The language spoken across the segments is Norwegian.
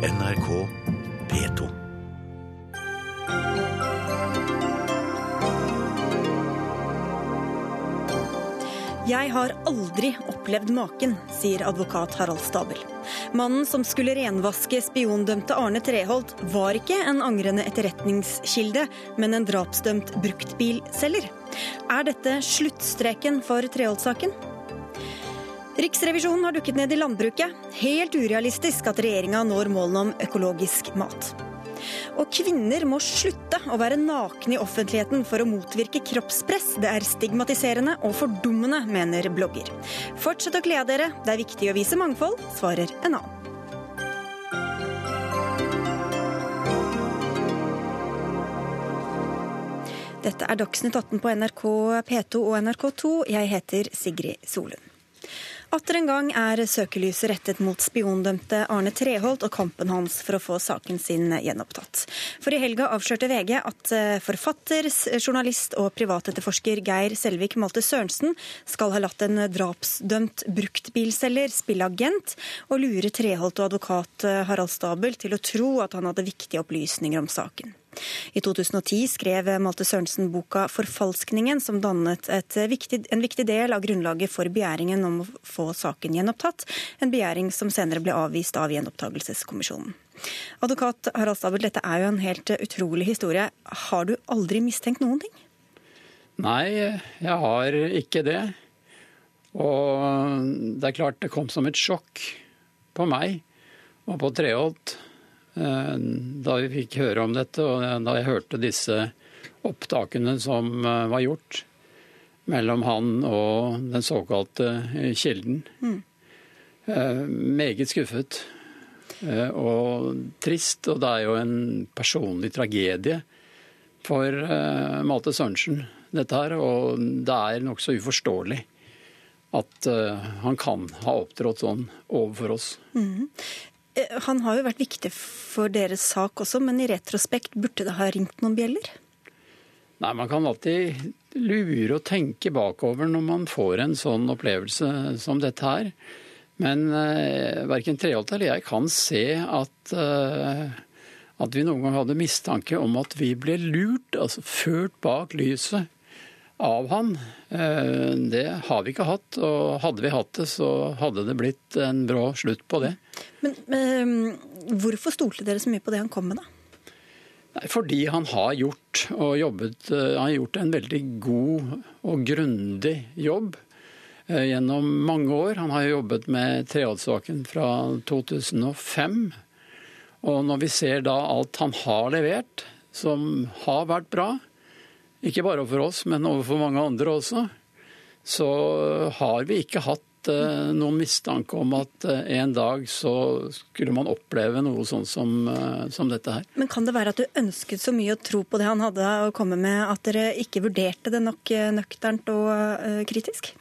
NRK P2. Jeg har aldri opplevd maken, sier advokat Harald Stabel. Mannen som skulle renvaske spiondømte Arne Treholt, var ikke en angrende etterretningskilde, men en drapsdømt bruktbilselger. Er dette sluttstreken for Treholt-saken? Riksrevisjonen har dukket ned i landbruket. Helt urealistisk at regjeringa når målene om økologisk mat. Og kvinner må slutte å være nakne i offentligheten for å motvirke kroppspress. Det er stigmatiserende og fordummende, mener blogger. Fortsett å kle av dere, det er viktig å vise mangfold, svarer en annen. Dette er Dagsnytt 18 på NRK P2 og NRK2. Jeg heter Sigrid Solund. Atter en gang er søkelyset rettet mot spiondømte Arne Treholt og kampen hans for å få saken sin gjenopptatt. For i helga avslørte VG at eh, forfatter, journalist og privatetterforsker Geir Selvik Malte Sørensen skal ha latt en drapsdømt bruktbilselger spille agent og lure Treholt og advokat eh, Harald Stabel til å tro at han hadde viktige opplysninger om saken. I 2010 skrev Malte Sørensen boka 'Forfalskningen', som dannet viktig, en viktig del av grunnlaget for begjæringen om å få saken gjenopptatt, en begjæring som senere ble avvist av Gjenopptakelseskommisjonen. Advokat Harald Stabel, dette er jo en helt utrolig historie. Har du aldri mistenkt noen ting? Nei, jeg har ikke det. Og det er klart det kom som et sjokk på meg og på Treholt Eh, da vi fikk høre om dette, og da jeg hørte disse opptakene som eh, var gjort mellom han og den såkalte eh, kilden. Mm. Meget skuffet og trist. Og det er jo en personlig tragedie for Malte Sørensen, dette her. Og det er nokså uforståelig at han kan ha opptrådt sånn overfor oss. Mm. Eh, han har jo vært viktig for deres sak også, men i retrospekt burde det ha ringt noen bjeller? Nei, Man kan alltid lure og tenke bakover når man får en sånn opplevelse som dette her. Men eh, verken Treholt eller jeg kan se at, eh, at vi noen gang hadde mistanke om at vi ble lurt, altså ført bak lyset av han. Eh, det har vi ikke hatt, og hadde vi hatt det, så hadde det blitt en brå slutt på det. Men, men hvorfor stolte dere så mye på det han kom med, da? Nei, fordi han har gjort, og jobbet, eh, han har gjort en veldig god og grundig jobb eh, gjennom mange år. Han har jobbet med Treholtssaken fra 2005. Og når vi ser da alt han har levert, som har vært bra, ikke bare overfor oss, men overfor mange andre også, så har vi ikke hatt eh, noen mistanke om at eh, en dag så skulle man oppleve noe sånn som, eh, som, dette her. Men kan det være at du ønsket så mye å tro på det han hadde å komme med, at dere ikke vurderte det nok nøkternt og kritisk?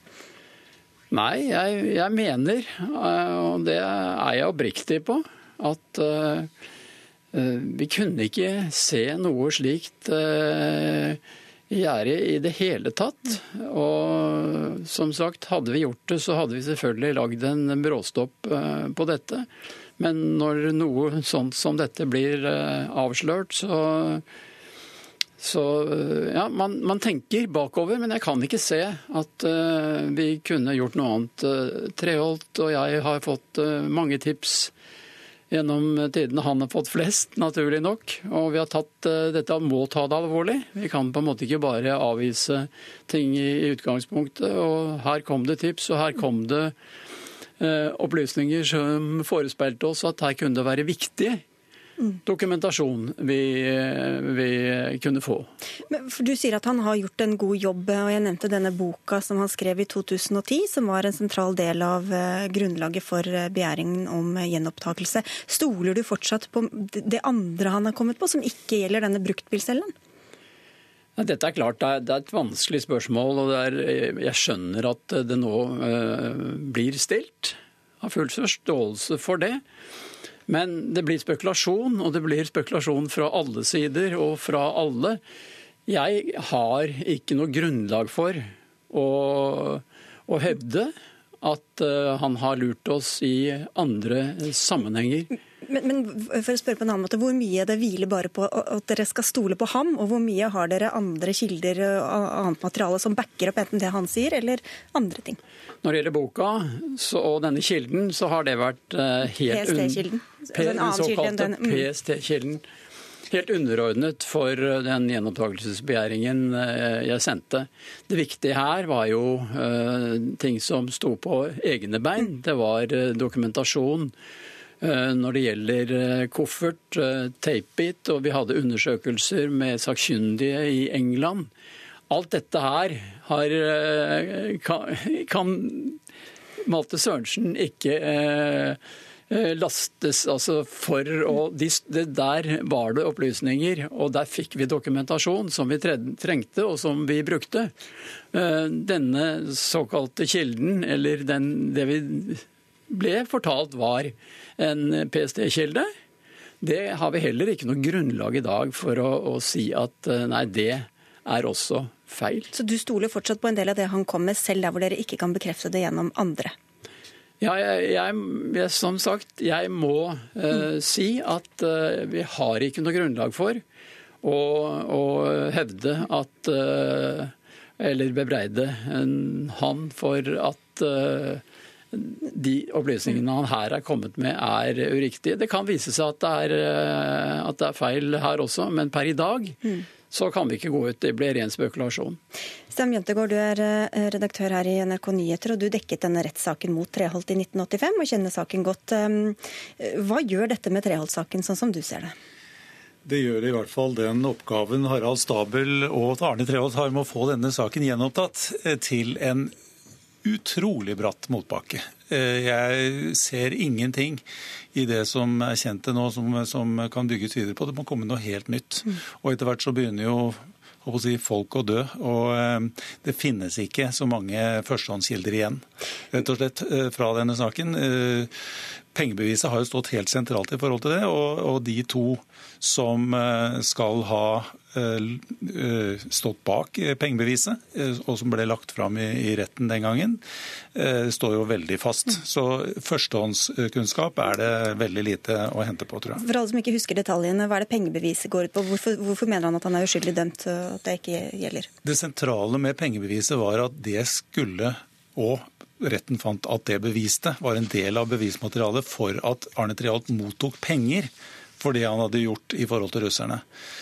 Nei, jeg, jeg, mener, og det er jeg oppriktig på, at vi kunne ikke se noe slikt uh, i gjerdet i det hele tatt. Og som sagt, hadde vi gjort det, så hadde vi selvfølgelig lagd en bråstopp eh, på dette. Men når noe sånt som dette blir eh, avslørt, så så eh, ja, man, man, tenker bakover, men jeg kan ikke se at uh, vi kunne gjort noe annet. Treholt og jeg har fått uh, mange tips gjennom tidene han har fått flest, naturlig nok. Og vi har tatt eh, dette må ta det alvorlig. Vi kan på en måte ikke bare avvise ting i utgangspunktet. Og her kom det tips, og her kom det eh, opplysninger som forespeilte oss at her kunne det være viktig dokumentasjon vi, vi, kunne få. Men du sier at han har gjort en god jobb, og jeg nevnte denne boka som han skrev i 2010, som var en sentral del av eh, grunnlaget for eh, begjæringen om gjenopptakelse. Stoler du fortsatt på det andre han har kommet på, som ikke gjelder denne bruktbilselgeren? Dette er klart det er, et vanskelig spørsmål, og er, jeg skjønner at det nå uh, blir stilt. Jeg har full forståelse for det. Men det blir spekulasjon, og det blir spekulasjon fra alle sider og fra alle. Jeg har ikke noe grunnlag for å, å hevde at uh, han har lurt oss i andre sammenhenger. Men, men, for å spørre på en annen måte, hvor mye det hviler bare på at dere skal stole på ham, og hvor mye har dere andre kilder og annet materiale som backer opp enten det han sier, eller andre ting? Når det gjelder boka så, og denne kilden, så har det vært uh, helt PST-kilden? Altså den såkalte mm. PST-kilden. Helt underordnet for den gjenopptakelsesbegjæringen eh, jeg sendte. Det viktige her var jo ting som sto på egne bein. Det var dokumentasjon når det gjelder koffert, tapebit, og vi hadde undersøkelser med sakkyndige i England. Alt dette her har, kan, kan Malte Sørensen ikke eh, Eh, lastes altså for å de, Der var det opplysninger, og der fikk vi dokumentasjon som vi trengte og som vi brukte. Eh, denne såkalte kilden, eller den, det vi ble fortalt var en PST-kilde, det har vi heller ikke noe grunnlag i dag for å, å si at eh, nei, det er også feil. Så du stoler fortsatt på en del av det han kom med, selv der hvor dere ikke kan bekrefte det gjennom andre? Ja, jeg, jeg, som sagt, jeg må uh, si at uh, vi har ikke noe grunnlag for å, å hevde at uh, Eller bebreide han for at de opplysningene han her er kommet med, er uriktige. Det kan vise seg at det er, at det er feil her også, men per i dag mm så kan vi ikke gå ut. Det blir ren spekulasjon. Stem Jentegård, du er eh, redaktør her i NRK Nyheter, og du dekket denne rettssaken mot Treholt i 1985 og kjenner saken godt. Ehm, hva gjør dette med Treholt-saken, sånn som du ser det? Det gjør i hvert fall den oppgaven Harald Stabel og Arne Treholt har med å få denne saken gjenopptatt eh, til en utrolig bratt motbakke. Eh, jeg ser ingenting i det som er kjent til nå, som, som, kan bygges videre på. Det må komme noe helt nytt. Mm. Og etter hvert så begynner jo si, folk å dø. Og eh, det finnes ikke så mange førstehåndskilder igjen, rett og slett, eh, fra denne saken. Pengebeviset har jo stått helt sentralt i forhold til det, og, og de to som skal ha Eh, stått bak eh, pengebeviset, eh, og som ble lagt fram i retten den gangen, står jo veldig fast. Så førstehåndskunnskap er det veldig lite å hente på, tror jeg. For alle som ikke husker detaljene, hva er det pengebeviset går ut på? Hvorfor, hvorfor mener han at han er uskyldig dømt, at det ikke gjelder? Det sentrale med pengebeviset var at det skulle, og retten fant at det beviste, var en del av bevismaterialet for at Arne Trialt mottok penger for det han hadde gjort i forhold til russerne.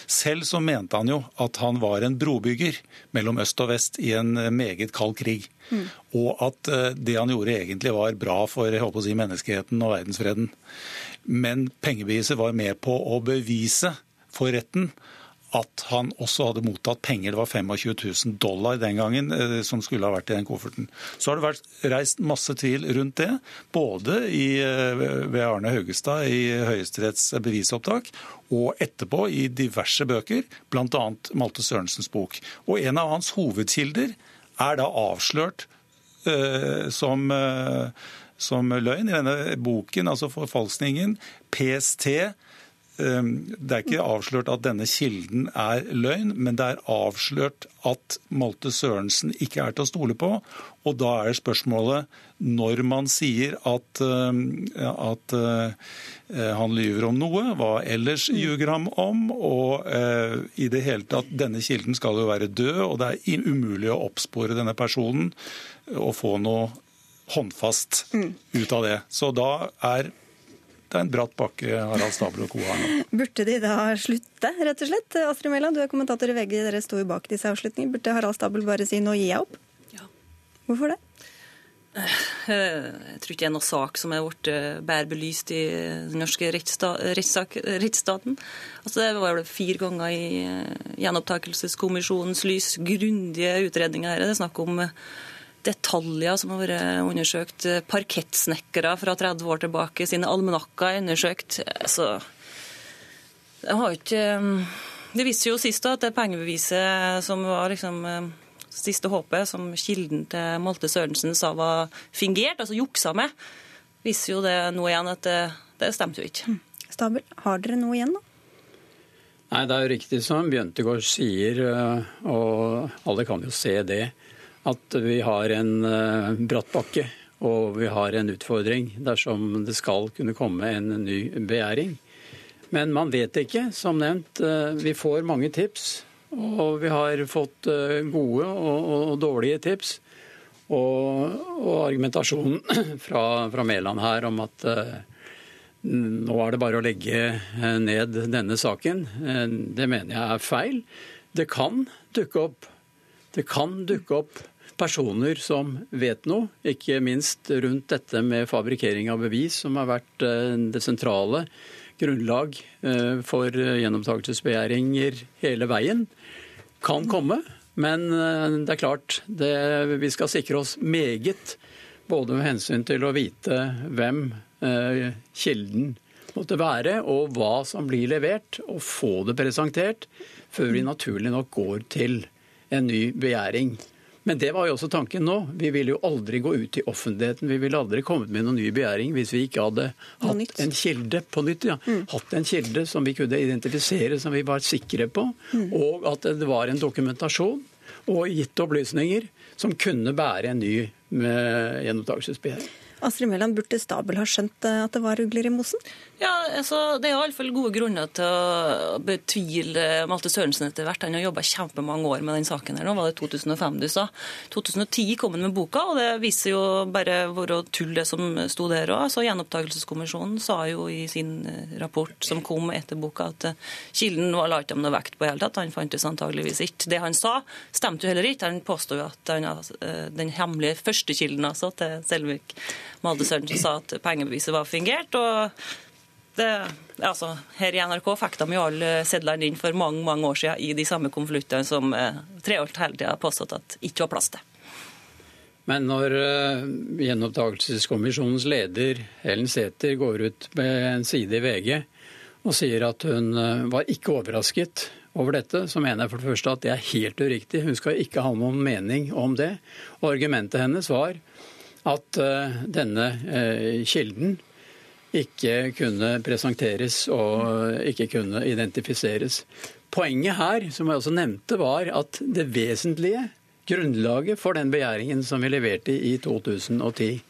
Selv så mente han jo at han var en brobygger mellom øst og vest i en meget kald krig. Mm. Og at eh, det han gjorde egentlig var bra for jeg håper å si, menneskeheten og verdensfreden. Men pengebeviset var med på å bevise for retten at han også hadde mottatt penger. Det var 25 000 dollar den gangen eh, som skulle ha vært i den kofferten. Så har det vært reist masse tvil rundt det, både i, eh, ved Arne Haugestad i Høyesteretts bevisopptak og etterpå i diverse bøker, bl.a. Malte Sørensens bok. Og en av hans hovedkilder er da avslørt uh, som, uh, som løgn i denne boken, altså forfalskningen. PST det er ikke avslørt at denne kilden er løgn, men det er avslørt at Malte Sørensen ikke er til å stole på. Og da er spørsmålet, når man sier at, ehm, at eh, han lyver om noe, hva ellers mm. ljuger han om? Og uh, i det hele tatt, denne kilden skal jo være død, og det er umulig å oppspore denne personen og få noe håndfast mm. ut av det. Så da er det er en bratt bakke Harald Stabel og co. har nå. Burde de da slutte, rett og slett? Astrid Mæland, du er kommentator i VG, dere står jo bak disse avslutningene. Burde Harald Stabel bare si 'nå gir jeg opp'? Ja. Hvorfor det? Eh, jeg tror ikke det er noen sak som er blitt eh, bedre belyst i den norske rettsstaten. Altså, det var vel fire ganger i eh, gjenopptakelseskommisjonens lys grundige utredninger her. Det er snakk om detaljer som har vært undersøkt. Parkettsnekkere fra 30 år tilbake, sine almanakker er undersøkt. Så det har ikke Det viste jo sist at det pengebeviset som var liksom siste håpet, som kilden til Malte Sørensen sa var fingert, altså juksa med, viser jo det nå igjen at det, det stemte jo ikke. Stabel, har dere noe igjen, da? Nei, Det er jo riktig som Bjøntegård sier, og alle kan jo se det at vi har en uh, bratt bakke. Og vi har en utfordring dersom det skal kunne komme en ny begjæring. Men man vet ikke, som nevnt. Eh, vi får mange tips. Og vi har fått eh, gode og, dårlige tips. Og, og argumentasjonen fra, fra, Mæland her om at nå er det bare å legge ned denne saken, det mener jeg er feil. Det kan dukke opp, det kan dukke opp personer som vet noe, ikke minst rundt dette med fabrikkering av bevis, som har vært det sentrale grunnlag eh, for gjenopptakelsesbegjæringer hele veien. Kan komme, men eh, det er klart det, vi skal sikre oss meget, både med hensyn til å vite hvem eh, kilden måtte være, og hva som blir levert, og få det presentert, før vi naturlig nok går til en ny begjæring. Men det var jo også tanken nå. Vi ville jo aldri gå ut i offentligheten. Vi ville aldri kommet med noen ny begjæring hvis vi ikke hadde hatt en kilde på nytt. Ja. Mm. Hatt en kilde som vi kunne identifisere, som vi var sikre på. Mm. Og at det var en dokumentasjon og gitt opplysninger som kunne bære en ny eh, gjenopptakelsesbegjæring. Astrid Mæland, burde Stabel ha skjønt eh, at det var ugler i mosen? Ja, altså, Det er i alle fall gode grunner til å betvile Malte Sørensen etter hvert. Han har jobba kjempemange år med den saken. her. Nå var det 2005 du sa. 2010 kom han med boka, og det viser jo bare hvor tull det som sto der òg. Altså, Gjenopptakelseskommisjonen sa jo i sin eh, rapport som kom etter boka, at eh, kilden var la ikke noe vekt på i hele tatt. Han fantes antageligvis ikke. Det han sa, stemte jo heller ikke. Han påsto jo at han, den hemmelige førstekilden altså, til Selvik Malde Sørensen sa at pengebeviset var fungert. og det, altså, her i NRK fikk de jo alle sedlene inn for mange mange år siden i de samme konvoluttene som eh, Treholt hele tida har påstått at ikke var plass til. Men når uh, gjenopptakelseskommisjonens leder Helen Sæther går ut med en side i VG og sier at hun uh, var ikke overrasket over dette, så mener jeg for det første at det er helt uriktig. Hun skal ikke ha noen mening om det. Og argumentet hennes var at eh, denne eh, kilden ikke kunne presenteres og ikke kunne identifiseres. Poenget her, som jeg også nevnte, var at det vesentlige grunnlaget for den begjæringen som vi leverte i 2010,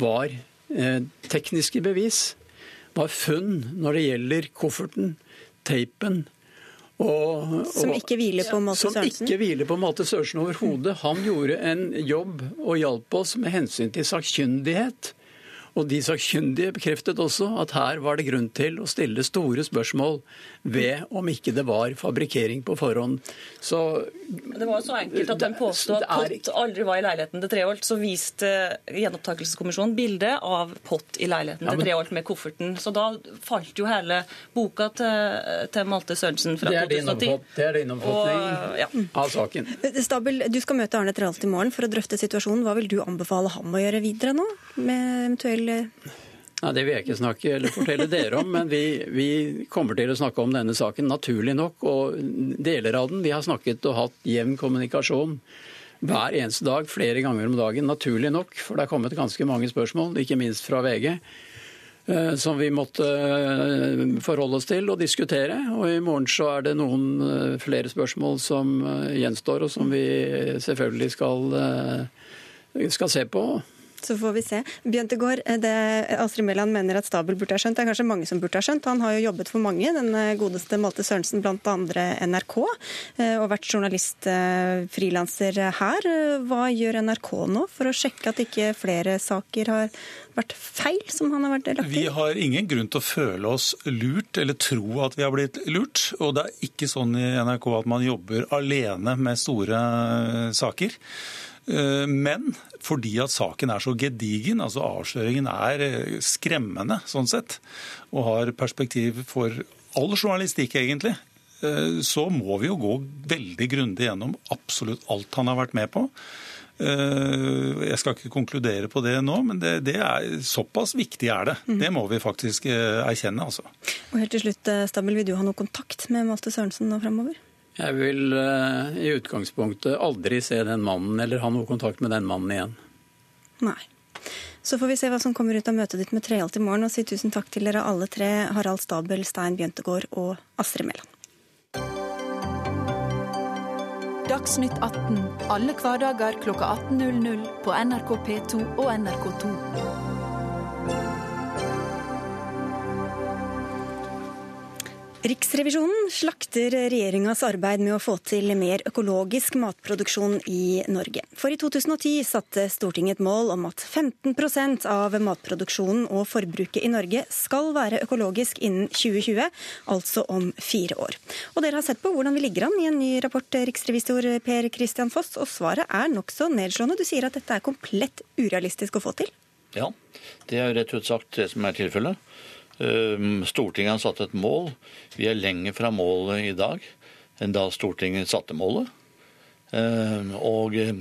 var eh, tekniske bevis. Var funn når det gjelder kofferten, teipen, og, og, som ikke hviler på Malte Sørensen? Som ikke hviler på Malte Sørensen overhodet. Han gjorde en jobb og hjalp oss med hensyn til sakkyndighet. Og de sakkyndige bekreftet også at her var det grunn til å stille store spørsmål ved om ikke det var fabrikkering på forhånd. Så Det var jo så enkelt at den påsto at Pott aldri var i leiligheten til Treholt. Så viste Gjenopptakelseskommisjonen bilde av Pott i leiligheten ja, men... til Treholt med kofferten. Så da falt jo hele boka til, til Malte Sørensen fra 2010. Det er din oppfatning ja. av saken. Stabel, du skal møte Arne Treholt i morgen for å drøfte situasjonen. Hva vil du anbefale ham å gjøre videre nå? med eventuell Nei, Det vil jeg ikke snakke eller fortelle dere om, men vi, vi, kommer til å snakke om denne saken, naturlig nok. Og deler av den. Vi har snakket og hatt jevn kommunikasjon hver eneste dag, flere ganger om dagen. Naturlig nok, for det er kommet ganske mange spørsmål, ikke minst fra VG. Eh, som vi måtte eh, forholde oss til og diskutere. Og i morgen så er det noen eh, flere spørsmål som gjenstår, og som vi selvfølgelig skal, skal se på. Så får vi se. Bjøntegård, det Astrid Mæland mener at Stabel burde ha skjønt, det er kanskje mange som burde ha skjønt. Han har jo jobbet for mange, den godeste Malte Sørensen, blant andre NRK, eh, og vært journalist, eh, frilanser her. Hva gjør NRK nå for å sjekke at ikke flere saker har vært feil, som han har vært lagt i? Vi har ingen grunn til å føle oss lurt eller tro at vi har blitt lurt. Og det er ikke sånn i NRK at man jobber alene med store saker. Eh, men fordi at saken er så gedigen, altså avsløringen er eh, skremmende sånn sett, og har perspektiv for all journalistikk egentlig, eh, så må vi jo gå veldig grundig gjennom absolutt alt han har vært med på. Jeg skal ikke konkludere på det nå, men det, det er, såpass viktig er det. Mm. Det må vi faktisk erkjenne. altså. Og helt til slutt, Stabel, Vil du ha noe kontakt med Malte Sørensen nå fremover? Jeg vil uh, i utgangspunktet aldri se den mannen eller ha noe kontakt med den mannen igjen. Nei. Så får vi se hva som kommer ut av møtet ditt med Treholt i morgen, og si tusen takk til dere alle tre, Harald Stabel, Stein Bjøntegård og Astrid Mæland. Dagsnytt 18 alle hverdager kl 18.00 på NRK P2 og NRK2. Riksrevisjonen slakter regjeringas arbeid med å få til mer økologisk matproduksjon i Norge. For i 2010 satte Stortinget et mål om at 15% av matproduksjonen og forbruket i Norge skal være økologisk innen 2020, altså om fire år. Og dere har sett på hvordan vi ligger an i en ny rapport, riksrevisor Per Christian Foss, og svaret er nokså nedslående. Du sier at dette er komplett urealistisk å få til? Ja, det er rett ut sagt det som er tilfellet. Ehm, Stortinget har satt et mål. Vi er lenger fra målet i dag enn da Stortinget satte målet. Ehm, og eh,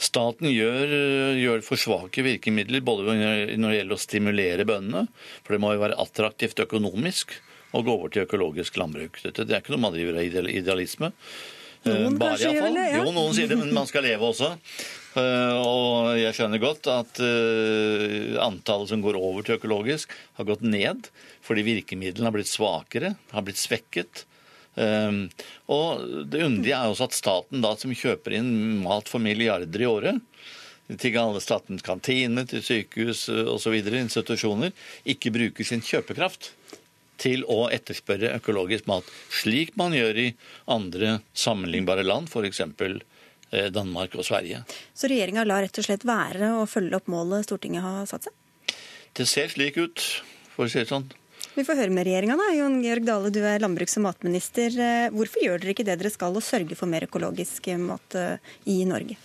staten gjør, gjør for svake virkemidler både når det gjelder å stimulere bøndene, for det må jo være attraktivt økonomisk å gå over til økologisk landbruk. Dette det er ikke noe man driver av idealisme. Noen Bare kanskje gjør det, ja. Jo, noen sier det, men man skal leve også. Eh, Og jeg skjønner godt at eh, antallet som går over til økologisk, har gått ned fordi virkemidlene har blitt svakere, har blitt svekket. Um, og det underlige er også at staten, da, som kjøper inn mat for milliarder i året, til alle statens kantiner, til sykehus osv., institusjoner, ikke bruker sin kjøpekraft til å etterspørre økologisk mat, slik man gjør i andre sammenlignbare land, f.eks. Danmark og Sverige. Så regjeringa lar rett og slett være å følge opp målet Stortinget har satt seg? Det ser slik ut, for å si det sånn. Vi får høre med regjeringa da. Jon Georg Dale, du er landbruks- og matminister. Eh, Hvorfor gjør dere ikke det dere skal og sørge for mer økologisk mat eh, i Norge?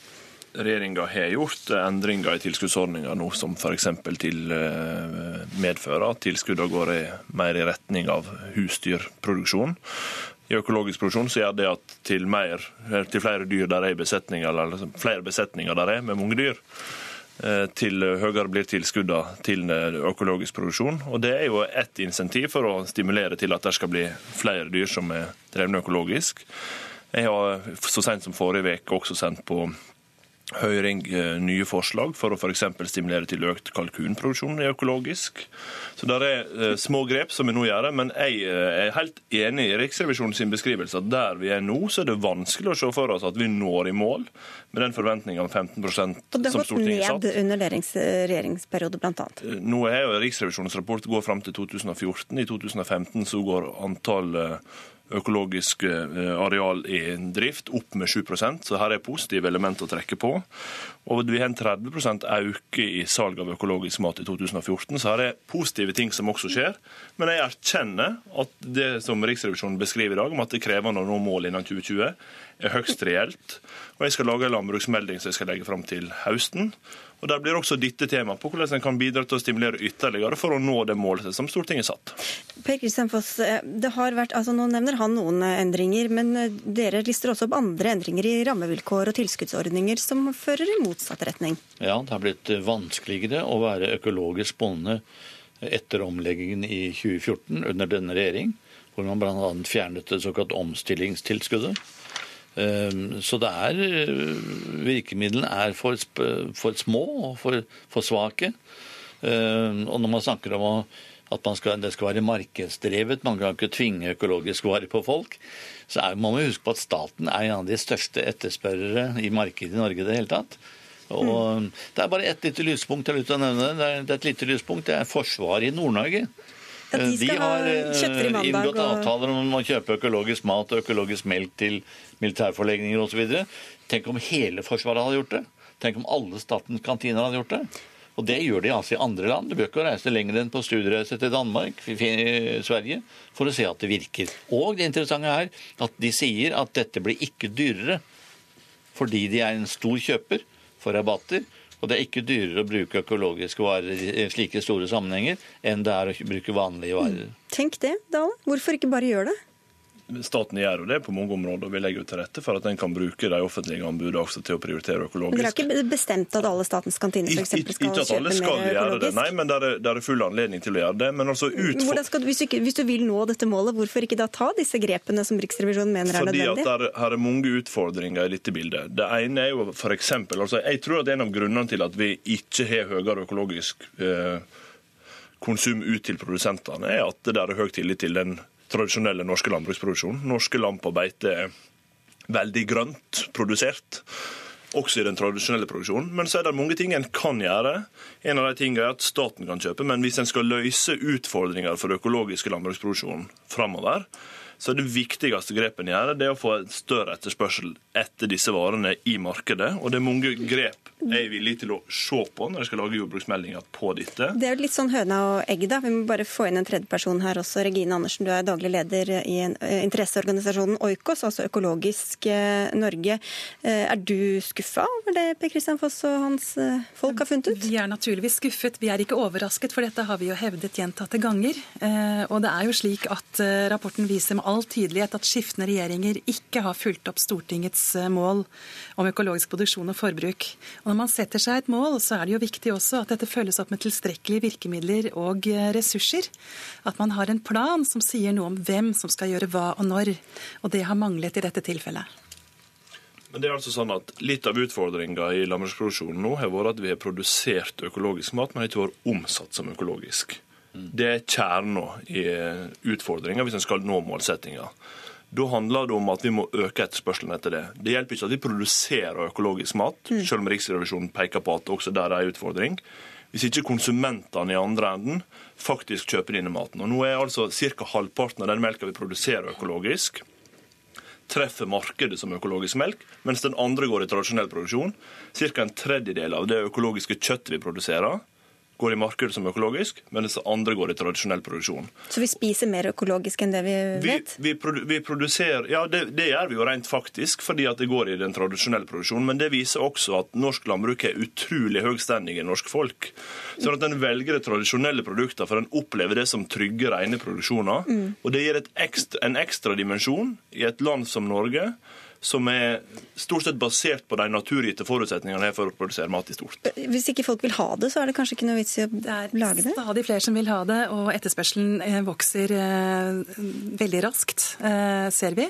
Regjeringa har gjort endringer i tilskuddsordninga nå som f.eks. til eh, medfører at tilskuddene går mer i retning av husdyrproduksjon. I økologisk produksjon så gjør det at til, mer, til flere dyr der er besetninger, eller liksom flere besetninger der er med mange dyr, eh, til høyere blir tilskuddene til økologisk produksjon. Og Det er jo ett insentiv for å stimulere til at det skal bli flere dyr som er drevne økologisk. Jeg har så sent som forrige uke også sendt på høring eh, nye forslag for å f.eks. stimulere til økt kalkunproduksjon i økologisk. Så det er eh, små grep som vi nå gjør, men jeg eh, er helt enig i Riksrevisjonens beskrivelse at der vi er nå, så er det vanskelig å se for oss at vi når i mål med den forventninga om 15 som Stortinget satt. Og det har gått ned under deres regjeringsperiode, annet. Nå er jo Riksrevisjonens rapport går fram til 2014. I 2015 så går antall eh, økologisk eh, areal i drift opp med 7% så her er positive element å trekke på. Og vi har en 30 økning i salg av økologisk mat i 2014, så her er positive ting som også skjer. Men jeg erkjenner at det som Riksrevisjonen beskriver i dag, om at det er krevende å nå målet innen 2020, er høyst reelt. Og jeg skal lage en landbruksmelding som jeg skal legge fram til høsten. Og Der blir også dette tema på hvordan en kan bidra til å stimulere ytterligere for å nå det målet som Stortinget satt. Per Kristian Foss, eh, det har vært, altså nå nevner han noen eh, endringer, men eh, dere lister også opp andre endringer i rammevilkår og tilskuddsordninger som fører i motsatt retning. Ja, det har blitt vanskeligere å være økologisk bonde etter omleggingen i 2014 under denne regjering, hvor man bl.a. fjernet det såkalt omstillingstilskuddet. Ehm, Så det er Virkemidlene er for, for små og for, for svake. Ehm, Og når man snakker om å- at man skal, det skal være markedsdrevet, man kan ikke tvinge økologisk vare på folk, så er, må man huske på at staten er en av de største etterspørrere i markedet i Norge i det hele tatt. Og Det er bare ett lite lyspunkt jeg har lyst til å nevne. Det er, det er et lite lyspunkt, det er Forsvaret i Nord-Norge. At de har ha eh, inngått og- avtaler om å kjøpe økologisk mat og økologisk melk til militærforlegninger osv. Tenk om hele Forsvaret hadde gjort det. Tenk om alle statens kantiner hadde gjort det. Og det gjør de altså i andre land. Du bør ikke reise lenger enn på studiereise til Danmark, Sverige, for å se at det virker. Og det interessante er at de sier at dette blir ikke dyrere fordi de er en stor kjøper for rabatter. Og det er ikke dyrere å bruke økologiske varer i slike store sammenhenger enn det er å bruke vanlige varer. Tenk det, Dale. Hvorfor ikke bare gjøre det? Staten gjør jo det på mange områder, vi legger jo til rette for at en kan bruke de offentlige anbudene også til å prioritere Men Dere har ikke bestemt at alle statens kantiner for eksempel skal ikke at alle kjøpe skal gjøre det, nei, men det er, det er full anledning til å gjøre det. Men altså utfor... Skal hvis, du ikke, hvis du vil nå dette målet, hvorfor ikke da ta disse grepene som Riksrevisjonen mener er nødvendige? Fordi at der, her er mange utfordringer i dette bildet. Det ene er jo eksempel, altså Jeg tror at en av grunnene til at vi ikke har høyere økologisk eh, konsum ut til produsentene, er at det der er høy tillit til den tradisjonelle norske landbruksproduksjonen. Norske lam på beite er veldig grønt produsert. Også i den tradisjonelle produksjonen. Men så er det mange ting en kan gjøre. En av de tingene er at staten kan kjøpe, men hvis en skal løse utfordringer for økologiske landbruksproduksjonen framover, så er det viktigste grepet en gjør, det er å få større etterspørsel etter disse varene i markedet. Og det er mange grep jeg er villig til å se på når jeg skal lage jordbruksmeldinger på dette. Det er jo litt sånn høna og egg, da. Vi må bare få inn en tredjeperson her også. Regine Andersen, du er daglig leder i interesseorganisasjonen Oikos, altså Økologisk Norge. Er du skuffa over det Per Kristian Foss og hans folk har funnet ut? Vi er naturligvis skuffet. Vi er ikke overrasket, for dette har vi jo hevdet gjentatte ganger. Og det er jo slik at rapporten viser med all tydelighet at skiftende regjeringer ikke har fulgt opp Stortingets mål om økologisk produksjon og forbruk. Og når man setter seg et mål, så er det jo viktig også at dette følges opp med tilstrekkelige virkemidler og eh, ressurser. At man har en plan som sier noe om hvem som skal gjøre hva og når. Og det har manglet i dette tilfellet. Men det er altså sånn at Litt av utfordringa i landbruksproduksjonen nå har vært at vi har produsert økologisk mat, men ikke vært omsatt som økologisk. Det er kjernen i utfordringa hvis en skal nå målsettinga. Da handler det om at vi må øke etterspørselen etter det. Det hjelper ikke at vi produserer økologisk mat, mm. selv om Riksrevisjonen peker på at også der er en utfordring. Hvis ikke konsumentene i andre enden faktisk kjøper denne maten. Og Nå er altså ca. halvparten av den melka vi produserer økologisk, treffer markedet som økologisk melk, mens den andre går i tradisjonell produksjon. Ca. en tredjedel av det økologiske kjøttet vi produserer, går i markedet som økologisk, mens andre går i tradisjonell produksjon. Så vi spiser mer økologisk enn det vi vet? Vi, vi, vi produserer, Ja, det, det, gjør vi jo rent faktisk, fordi at det går i den tradisjonelle produksjonen. Men det viser også at norsk landbruk er utrolig høy standing i norsk folk. Sånn at en velger de tradisjonelle produktene for en opplever det som trygge, rene produksjoner. Mm. Og det gir ekstra, en ekstra dimensjon i et land som Norge som er stort sett basert på de naturgitte forutsetningene for å produsere mat i stort. Hvis ikke folk vil ha det, så er det kanskje ikke noe vits i å lage det? Det er stadig flere som vil ha det, og etterspørselen eh, vokser eh, veldig raskt, eh, ser vi.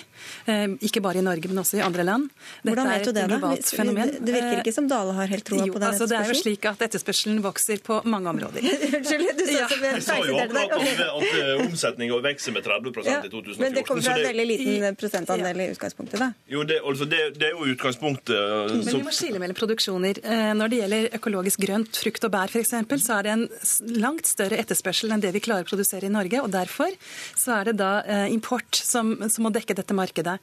Ikke bare i Norge, men også i andre land. Dette Hvordan vet du det, da? Fenomen. Det virker ikke som Dale har helt troa på den altså, Det er jo slik at etterspørselen vokser på mange områder. Unnskyld, du sa så Jeg sa jo akkurat at, at omsetninga vokser med 30 ja, i 2014. Men det kommer fra en veldig liten prosentandel i utgangspunktet, da? Jo, det, altså det, det, er jo utgangspunktet. Uh, Men vi må skille mellom produksjoner. Uh, når det gjelder økologisk grønt, frukt og bær f.eks., så er det en langt større etterspørsel enn det vi klarer å produsere i Norge. og Derfor så er det da uh, import som, som, må dekke dette markedet.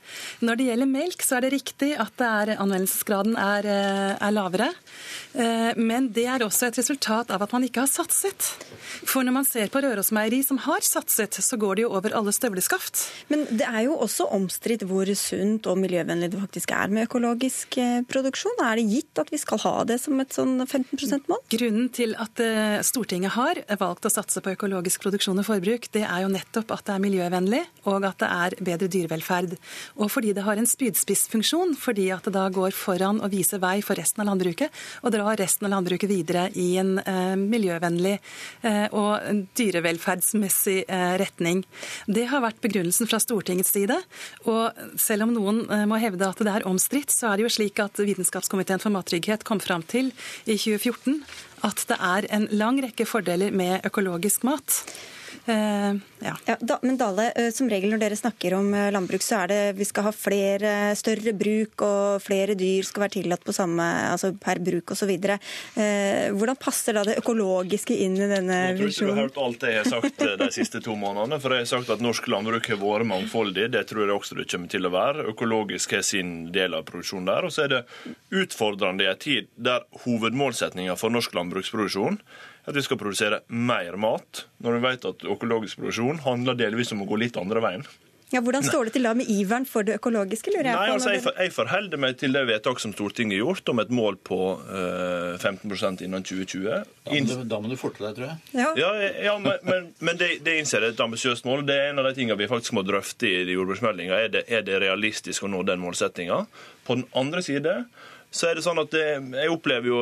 Når det gjelder melk, så er det riktig at det er, anvendelsesgraden er, er lavere. Men det er også et resultat av at man ikke har satset. For når man ser på Rørosmeieri som har satset, så går det jo over alle støvleskaft. Men det er jo også omstridt hvor sunt og miljøvennlig det faktisk er med økologisk eh, produksjon? Er det gitt at vi skal ha det som et sånn 15 %-mål? Grunnen til at eh, Stortinget har valgt å satse på økologisk produksjon og forbruk, det er jo nettopp at det er miljøvennlig og at det er bedre dyrevelferd. Og fordi det har en spydspissfunksjon, fordi at det da går foran og viser vei for resten av landbruket, og drar resten av landbruket videre i en eh, miljøvennlig og dyrevelferdsmessig retning. Det har vært begrunnelsen fra Stortingets side. Og selv om noen må hevde at det er omstridt, så er det jo slik at Vitenskapskomiteen for mattrygghet kom fram til i 2014 at det er en lang rekke fordeler med økologisk mat. Uh, ja. Ja, da, men Dale, uh, som regel når dere snakker om uh, landbruk, så er det vi skal ha flere, større bruk og flere dyr skal være tillatt på samme, altså per bruk osv. Hvordan passer da det økologiske inn i denne visjonen? Jeg tror ikke du har hørt alt det jeg har sagt de siste to månedene. For jeg har sagt at norsk landbruk har vært mangfoldig. Det tror jeg også det kommer til å være. Økologisk har sin del av produksjonen der. Og så er det utfordrende i en tid der hovedmålsetninga for norsk landbruksproduksjon at vi skal produsere mer mat, når vi vet at økologisk produksjon handler delvis om å gå litt andre veien. Ja, Hvordan står det til da med iveren for det økologiske? lurer Jeg Nei, altså, jeg, for, jeg forholder meg til det vedtak som Stortinget har gjort om et mål på uh, 15% innen 2020. Da må, du, da må du forte deg, tror jeg. Ja, ja, ja men, men, men, det, det innser jeg er et ambisiøst mål. Det er en av de tingene vi faktisk må drøfte i jordbruksmeldinga. Er, er det realistisk å nå den målsettinga? På den andre side så er det sånn at jeg opplever jo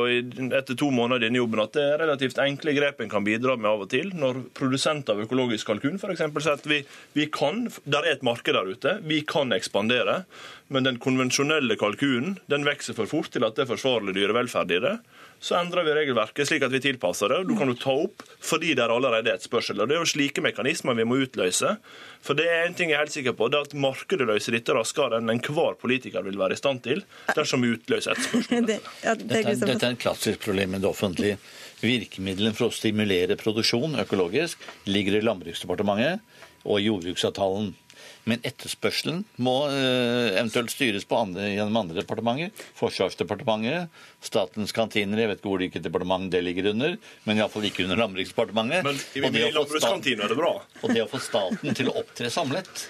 etter to måneder i denne jobben at det er relativt enkle grep en kan bidra med av og til. Når produsenter av økologisk kalkun f.eks. sier at vi, vi kan, der er et marked der ute, vi kan ekspandere. Men den konvensjonelle kalkunen den vokser for fort til at det er forsvarlig dyrevelferd i det så endrer vi regelverket slik at vi tilpasser det. Du kan jo ta opp fordi det er allerede et spørsmål. Og Det er jo slike mekanismer vi må utløse. For det er en ting jeg er helt sikker på, det er at markedet løser dette raskere enn enhver politiker vil være i stand til, dersom vi utløser et spørsmål. det, ja, det er dette, er, dette er et klassisk problem med det offentlige. Virkemidlene for å stimulere produksjon økologisk ligger i Landbruksdepartementet og i jordbruksavtalen. Men etterspørselen må uh, eventuelt styres på andre, gjennom andre departementer. Forsvarsdepartementet, Statens kantiner, jeg vet ikke hvor hvilket departement det ligger under, men iallfall ikke under Landbruksdepartementet. Men i, i landbrukskantinen er det bra. Og det å få staten til å opptre samlet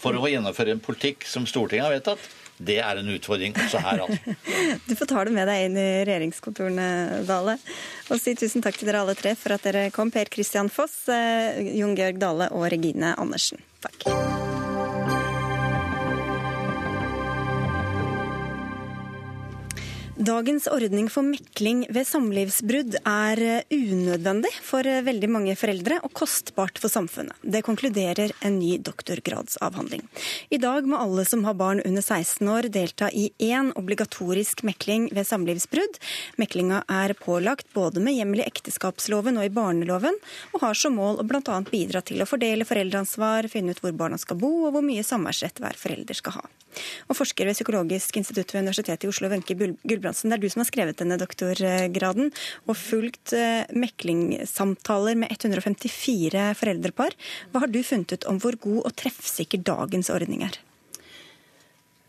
for å gjennomføre en politikk som Stortinget har vedtatt, det er en utfordring også her, altså. Du får ta det med deg inn i regjeringskontorene, Dale. Og si tusen takk til dere alle tre for at dere kom. Per Christian Foss, eh, Jon Georg Dale og Regine Andersen. Takk. Dagens ordning for mekling ved samlivsbrudd er eh, unødvendig for eh, veldig mange foreldre og kostbart for samfunnet. Det konkluderer en ny doktorgradsavhandling. I dag må alle som har barn under 16 år delta i én obligatorisk mekling ved samlivsbrudd. Meklinga er pålagt både med hjemmel i ekteskapsloven og i barneloven, og har som mål å bl.a. bidra til å fordele foreldreansvar, finne ut hvor barna skal bo og hvor mye samværsrett hver forelder skal ha. Og forsker ved Psykologisk institutt ved Universitetet i Oslo, Wenche Gulbrandsen, det er du som har skrevet denne doktorgraden og fulgt eh, meklingssamtaler med 154 foreldrepar. Hva har du funnet ut om hvor god og treffsikker dagens ordning er?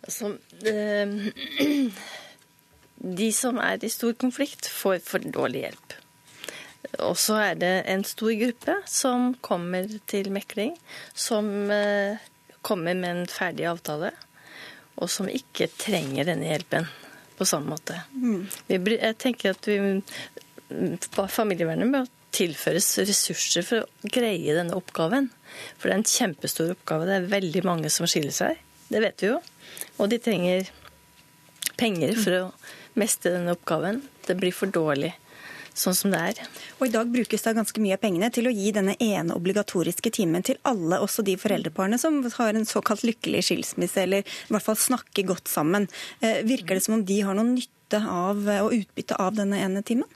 Altså, de som er i stor konflikt, får for dårlig hjelp. Og så er det en stor gruppe som kommer til mekling, som eh, kommer med en ferdig avtale og som ikke trenger denne hjelpen på samme måte. Mm. Jeg tenker at vi, familievernet må tilføres ressurser for å greie denne oppgaven. For det er en kjempestor oppgave. Det er veldig mange som skiller seg. Det vet vi jo. Og de trenger penger for å mestre denne oppgaven. Det blir for dårlig sånn som det er. Og I dag brukes da ganske mye av pengene til å gi denne ene obligatoriske timen til alle, også de foreldreparene som har en såkalt lykkelig skilsmisse, eller i hvert fall snakker godt sammen. Eh, virker det som om de har noen nytte av og utbytte av denne ene timen?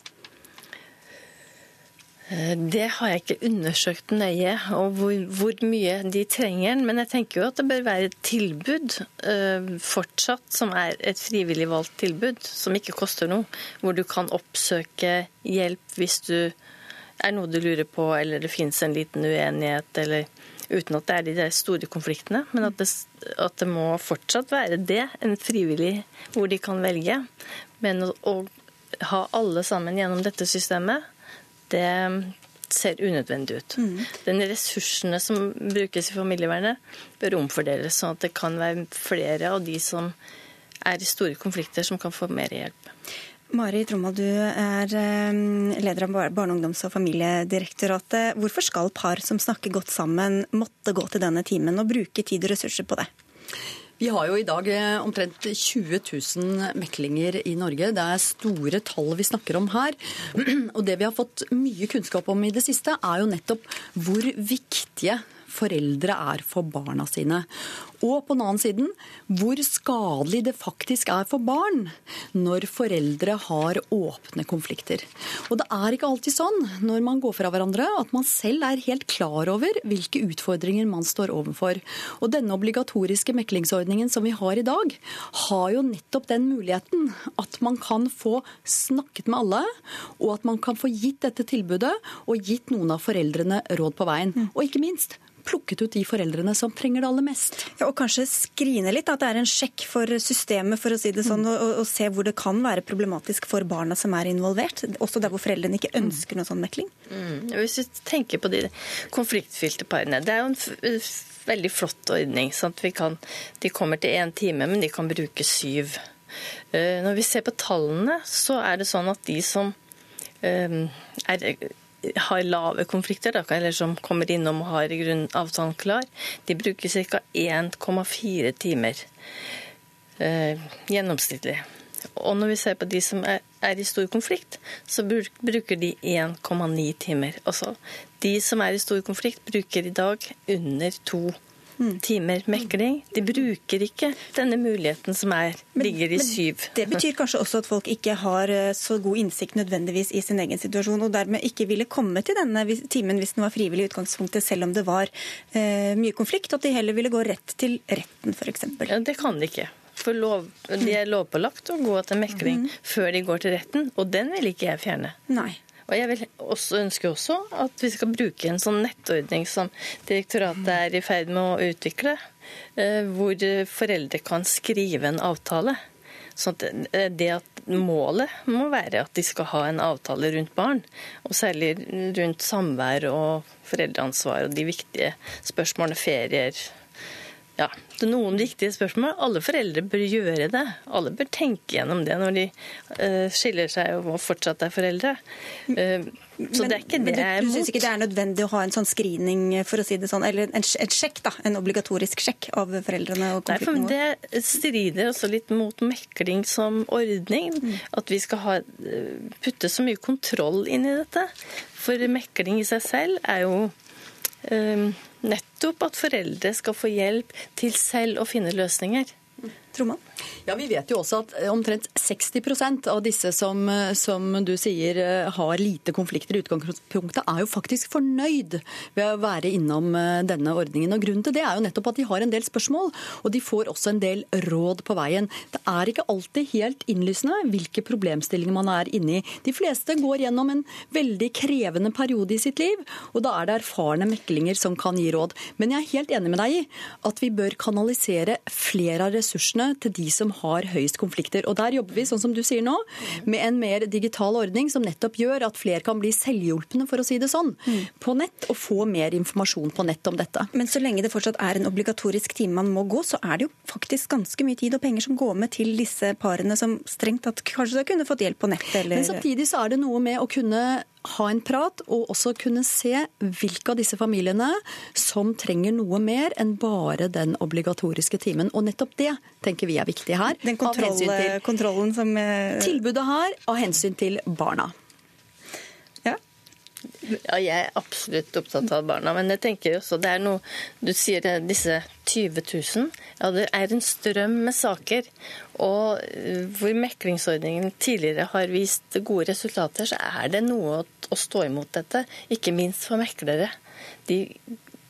Eh, det har jeg ikke undersøkt nøye, og hvor, hvor, mye de trenger. Men jeg tenker jo at det bør være et tilbud uh, fortsatt, som er et frivillig valgt tilbud, som ikke koster noe. Hvor du kan oppsøke hjelp hvis du er noe du lurer på, eller det finnes en liten uenighet, eller uten at det er de der store konfliktene. Men at det, at det må fortsatt være det, en frivillig hvor de kan velge. Men å, å ha alle sammen gjennom dette systemet, det ser unødvendig ut. Mm. Den ressursene som brukes i familievernet, bør omfordeles, sånn at det kan være flere av de som er i store konflikter, som kan få mer hjelp. Mari Tromma, du er eh, leder av Barne-, ungdoms- og familiedirektoratet. Hvorfor skal par som snakker godt sammen, måtte gå til denne timen og bruke tid og ressurser på det? Vi har jo i dag eh, omtrent 20 000 meklinger i Norge. Det er store tall vi snakker om her. Og det vi har fått mye kunnskap om i det siste, er jo nettopp hvor viktige foreldre er for barna sine. Og på den annen siden hvor skadelig det faktisk er for barn når foreldre har åpne konflikter. Og det er ikke alltid sånn når man går fra hverandre at man selv er helt klar over hvilke utfordringer man står overfor. Og denne obligatoriske meklingsordningen som vi har i dag, har jo nettopp den muligheten at man kan få snakket med alle, og at man kan få gitt dette tilbudet og gitt noen av foreldrene råd på veien. Og ikke minst plukket ut de foreldrene som trenger det aller mest. Ja, og kanskje skrine litt, at det er en sjekk for systemet, for å si det sånn, og, og, se hvor det kan være problematisk for barna som er involvert. Også der hvor foreldrene ikke ønsker noe sånn mekling. Mm. Hvis vi tenker på de konfliktfylte parene. Det er jo en veldig flott ordning. sånn at kan, De kommer til én time, men de kan bruke syv. Eh, når vi ser på tallene, så er det sånn at de som eh, er har lave konflikter, eller som kommer innom og har avtalen klar, de bruker ca. 1,4 timer eh, gjennomsnittlig. Og når vi ser på de som er, er i stor konflikt, så bruker de 1,9 timer. Altså, de som er i stor konflikt, bruker i dag under to timer mekling. De bruker ikke denne muligheten som er, ligger i syv. Det betyr kanskje også at folk ikke har eh, så god innsikt nødvendigvis i sin egen situasjon, og dermed ikke ville komme til denne timen hvis den var frivillig i utgangspunktet, selv om det var eh, mye konflikt, at de heller ville gå rett til retten, f.eks. Ja, det kan de ikke. For lov, de er lovpålagt å gå til mekling før de går til retten, og den vil ikke jeg fjerne. Nei. Og jeg vil også ønske også at vi skal bruke en sånn nettordning som direktoratet er i ferd med å utvikle, eh, hvor foreldre kan skrive en avtale. Sånn at eh, det at målet må være at de skal ha en avtale rundt barn, og særlig rundt samvær og foreldreansvar og de viktige spørsmålene ferier. Ja, det er noen viktige spørsmål. Alle foreldre bør gjøre det. Alle bør tenke gjennom det når de uh, skiller seg og fortsatt er foreldre. Uh, så det er ikke men det jeg er du syns ikke det er nødvendig å ha en sånn screening, for å si det sånn, eller en, en sjekk, da, en obligatorisk sjekk av foreldrene og Nei, for? Det strider også litt mot mekling som ordning. Mm. At vi skal ha, putte så mye kontroll inn i dette. For mekling i seg selv er jo eh, nettopp at foreldre skal få hjelp til selv å finne løsninger. Troman? Ja, Vi vet jo også at omtrent 60% av disse som, som du sier eh, har lite konflikter i utgangspunktet, er jo faktisk fornøyd ved å være innom eh, denne ordningen. Og Grunnen til det er jo nettopp at de har en del spørsmål, og de får også en del råd på veien. Det er ikke alltid helt innlysende hvilke problemstillinger man er inne i. De fleste går gjennom en veldig krevende periode i sitt liv, og da er det erfarne meklinger som kan gi råd. Men jeg er helt enig med deg i at vi bør kanalisere flere av ressursene til de som har høyest konflikter. Og Der jobber vi, sånn som du sier nå, med en mer digital ordning som nettopp gjør at flere kan bli selvhjulpne, for å si det sånn, på nett, og få mer informasjon på nett om dette. Men så lenge det fortsatt er en obligatorisk time man må gå, så er det jo faktisk ganske mye tid og penger som går med til disse parene som strengt tatt kanskje kunne fått hjelp på nettet, eller Men samtidig så er det noe med å kunne ha en prat og også kunne se hvilke av disse familiene som trenger noe mer enn bare den obligatoriske timen. Og nettopp det tenker vi er viktig her. Den kontroll, til kontrollen som eh, tilbudet her av hensyn til barna. Ja. Jeg er absolutt opptatt av barna, men jeg tenker også det er noe Du sier disse 20 000. Ja, det er en strøm med saker. Og eh, hvor meklingsordningen tidligere har vist gode resultater, så er det noe å stå imot dette. Ikke minst for meklere. De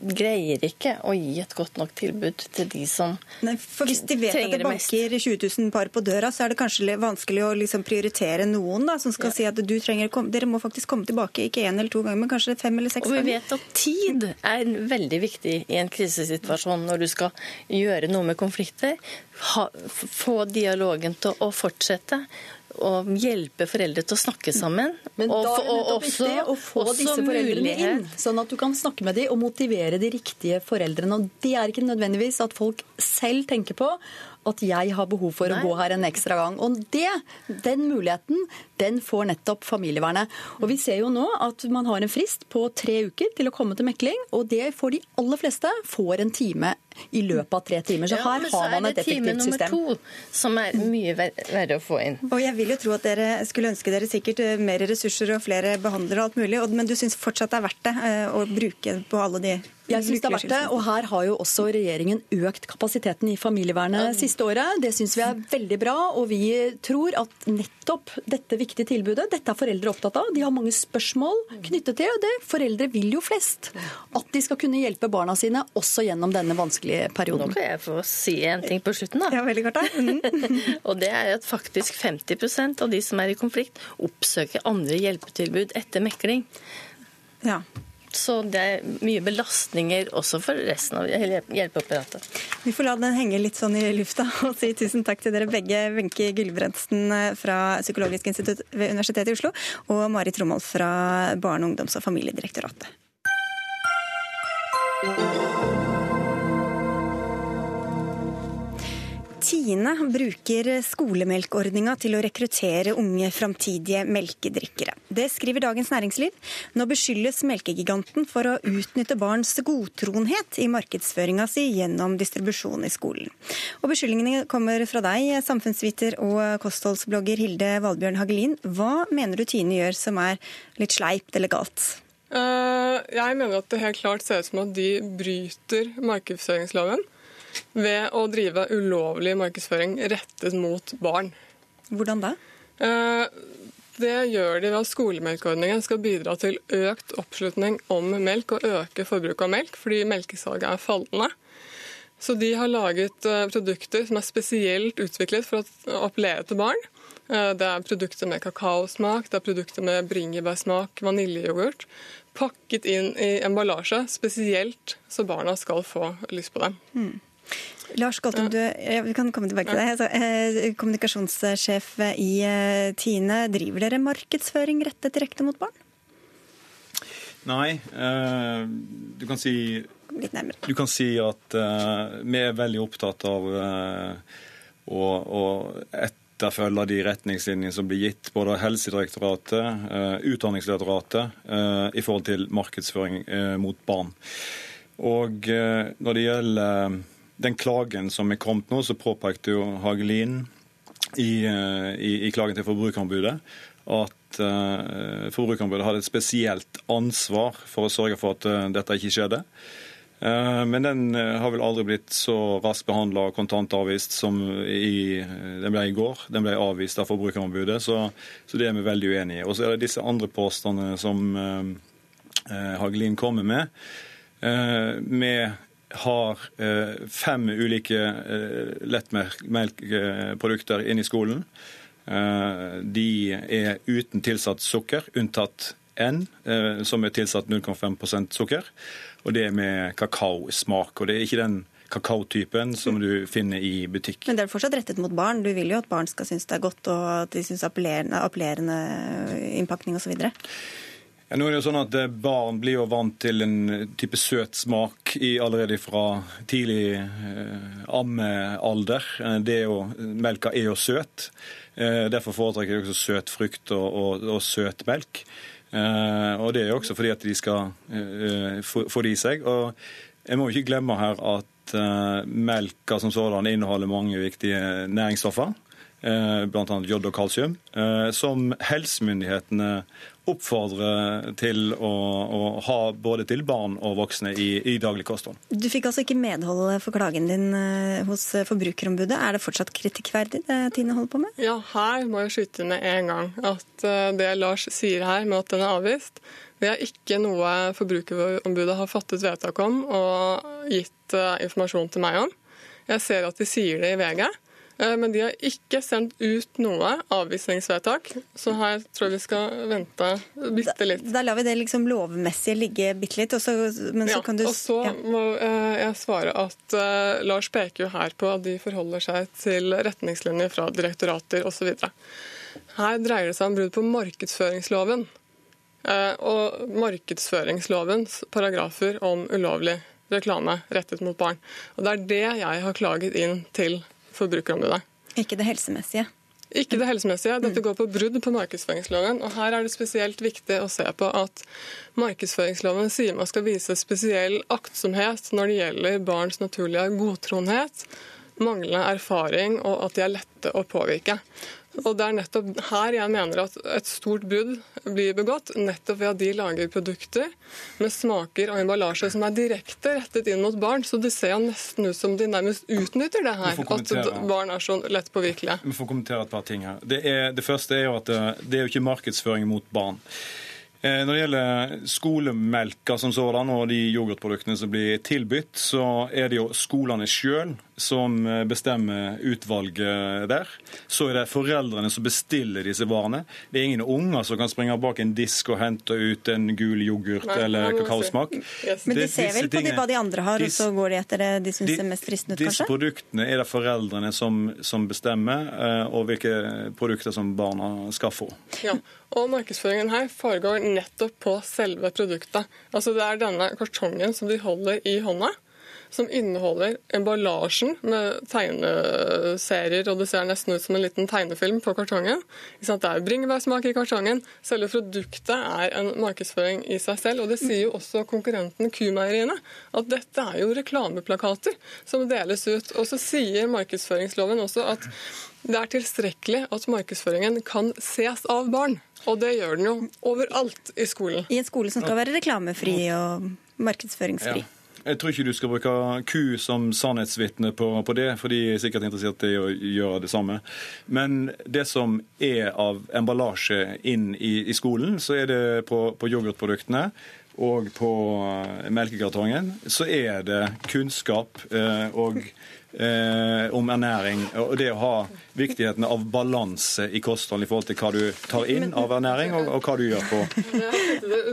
greier ikke å gi et godt nok tilbud til de som Nei, for Hvis de vet at det det banker 20 000 par på døra, så er det kanskje vanskelig å liksom prioritere noen da, som skal si at du trenger, dere må faktisk komme tilbake ikke én eller to ganger, men kanskje fem eller seks Og vi ganger. vet at tid er veldig viktig i en krisesituasjon når du skal gjøre noe med konflikter. Ha, få dialogen til å fortsette. Og hjelpe foreldre til å snakke sammen. Men og, da er det nettopp også- viktig å få disse foreldrene mulighet- inn, sånn at du kan snakke med dem og motivere de riktige foreldrene. Og det er ikke nødvendigvis at folk selv tenker på at jeg har behov for Nei. å gå her en ekstra gang. Og det, den muligheten, den får nettopp familievernet. Og vi ser jo nå at man har en frist på tre uker til å komme til mekling, og det får de aller fleste får en time i løpet av tre timer. Så Ja, her men så har er man et det time nummer system. to som er mye ver verre å få inn. Og jeg vil jo tro at dere skulle ønske dere sikkert eh, mer ressurser og flere behandlere og alt mulig, og- men du syns fortsatt det er verdt det eh, å bruke på alle de Jeg synes det er verdt det, og her har jo også regjeringen økt kapasiteten i familievernet siste året. Det syns vi er veldig bra, og vi tror at nettopp dette viktige tilbudet, dette er foreldre opptatt av. De har mange spørsmål knyttet til det. Foreldre vil jo flest at de skal kunne hjelpe barna sine også gjennom denne vanskelige Nå perioden. kan jeg få si en ting på slutten, da. Ja, veldig. Mhm. Og det er at faktisk 50% av de som er i konflikt, oppsøker andre hjelpetilbud etter mekling. Ja. Så det er mye belastninger også for resten av hjelpeapparatet. Vi får la den henge litt sånn i lufta og si tusen takk til dere begge, Wenche Gulbrandsen fra Psykologisk institutt ved Universitetet i Oslo og Mari Tromholt fra Barne-, ungdoms- og familiedirektoratet. Tine bruker skolemelkordninga til å rekruttere unge framtidige melkedrikkere. Det skriver Dagens Næringsliv. Nå beskyldes melkegiganten for å utnytte barns godtroenhet i markedsføringa si gjennom distribusjon i skolen. Og Beskyldningene kommer fra deg, samfunnsviter og kostholdsblogger Hilde Valbjørn Hagelin. Hva mener du Tine gjør som er litt sleipt eller galt? Eh, jeg mener at det helt klart ser ut som at de bryter markedsføringsloven ved å drive ulovlig markedsføring rettet mot barn. Hvordan da? Eh, det gjør de ved at skolemelkordningen skal bidra til økt oppslutning om melk og øke forbruket av melk, fordi melkesalget er fallende. Så de har laget eh, produkter som er spesielt utviklet for å appellere til barn. Eh, det er produkter med kakaosmak, det er produkter med bringebærsmak, vaniljeyoghurt. Pakket inn i emballasje, spesielt så barna skal få lyst på dem. Mm. Lars Galtung, du, vi kan komme tilbake til deg. Altså, eh, kommunikasjonssjef i eh, Tine, driver dere markedsføring rettet direkte mot barn? Nei. Uh, du kan si Litt nærmere. Du kan si at uh, vi er veldig opptatt av uh, å, å etterfølge de retningslinjene som blir gitt både av Helsedirektoratet, Utdanningsdirektoratet, i forhold til markedsføring mot barn. Og når det gjelder den klagen som er kommet nå, så påpekte jo Hagelin i, eh, i, i klagen til Forbrukerombudet at uh, Forbrukerombudet hadde et spesielt ansvar for å sørge for at uh, dette ikke skjedde. Men den har vel aldri blitt så raskt behandla og kontantavvist som i, den ble i går. Den ble avvist av Forbrukerombudet, så, så det er vi veldig uenig i. Og så er det disse andre påstandene som Hagelin kommer med. med har eh, fem ulike eh, lettmelkprodukter inn i skolen. Eh, de er uten tilsatt sukker, unntatt N, som er tilsatt 0,5% sukker. Og det er med kakaosmak. Og det er ikke den kakaotypen som du finner i butikk. Men det er fortsatt rettet mot barn. Du vil jo at barn skal synes det er godt, og at de syns appellerende, appellerende innpakning osv. Ja, nå er det jo sånn at eh, Barn blir jo vant til en type søt smak i, allerede fra tidlig eh, ammealder. Eh, melka er jo søt. Eh, derfor foretrekker de også søt frukt og, og, og søt melk. Eh, og Det er jo også fordi at de skal eh, få det i seg. Og Jeg må jo ikke glemme her at melka som sådan inneholder mange viktige næringsstoffer. Bl.a. jod og kalsium, som helsemyndighetene oppfordre til å, å, ha både til barn og voksne i, i daglig kosthold. Du fikk altså ikke medhold for klagen din eh, hos Forbrukerombudet. Er det fortsatt kritikkverdig det Tine holder på med? Ja, her må jeg skyte ned en gang at eh, det Lars sier her med at den er avvist, det er ikke noe Forbrukerombudet har fattet vedtak om og gitt eh, informasjon til meg om. Jeg ser at de sier det i VG. Eh, men de har ikke sendt ut noe avvisningsvedtak, så her tror jeg vi skal vente bitte litt. Da, da lar vi det liksom lovmessig ligge bitte litt, og så, men så ja, kan du Og så ja. må eh, jeg svare at uh, Lars peker jo her på at de forholder seg til retningslinjer fra direktorater osv. Her dreier det seg om brudd på markedsføringsloven. Og markedsføringslovens paragrafer om ulovlig reklame rettet mot barn. Og Det er det jeg har klaget inn til Forbrukerombudet. Ikke det helsemessige? Ikke det helsemessige. Dette går på brudd på markedsføringsloven. og Her er det spesielt viktig å se på at markedsføringsloven sier man skal vise spesiell aktsomhet når det gjelder barns naturlige godtroenhet, manglende erfaring og at de er lette å påvirke. Og Det er nettopp her jeg mener at et stort brudd blir begått, nettopp ved at de lager produkter med smaker og emballasje som er direkte rettet inn mot barn. Så det ser nesten ut som de nærmest utnytter det her, at barn er så lett påvirkelige. Vi får kommentere et par ting her. Det, er, det første er jo at det, det er jo ikke markedsføring mot barn. Eh, når det gjelder skolemelka som sådan og de yoghurtproduktene som blir tilbudt, så er det jo skolene sjøl som eh, bestemmer utvalget der. Så er det foreldrene som bestiller disse varene. Det er ingen unger som kan springe bak en disk og hente ut en gul yoghurt Nei, eller kakaosmak. Yes. Men de ser vel på de, hva de andre har, og så går de etter det de syns er mest fristende ut, kanskje? Disse produktene er det foreldrene som, som bestemmer, eh, og hvilke produkter som barna skal få. Ja, og markedsføringen her foregår nettopp på selve produktet. Altså Det er denne kartongen som de holder i hånda. Som inneholder emballasjen med tegneserier, og det ser nesten ut som en liten tegnefilm på kartongen. Det er bringebærsmak i kartongen. Selve produktet er en markedsføring i seg selv. Og det sier jo også konkurrenten Q-meieriene, at dette er jo reklameplakater som deles ut. Og så sier markedsføringsloven også at det er tilstrekkelig at markedsføringen kan ses av barn. Og det gjør den jo overalt i skolen. I en skole som skal være reklamefri og markedsføringsfri. Ja. Jeg tror ikke du skal bruke ku som sannhetsvitne på, på, det, for de er sikkert interessert i å gjøre det samme. Men det som er av emballasje inn i, i skolen, så er det på, på yoghurtproduktene og på melkekartongen, så er det kunnskap eh, og eh, om ernæring og det å ha viktigheten av balanse i kosthold i forhold til hva du tar inn av ernæring, og, og hva du gjør på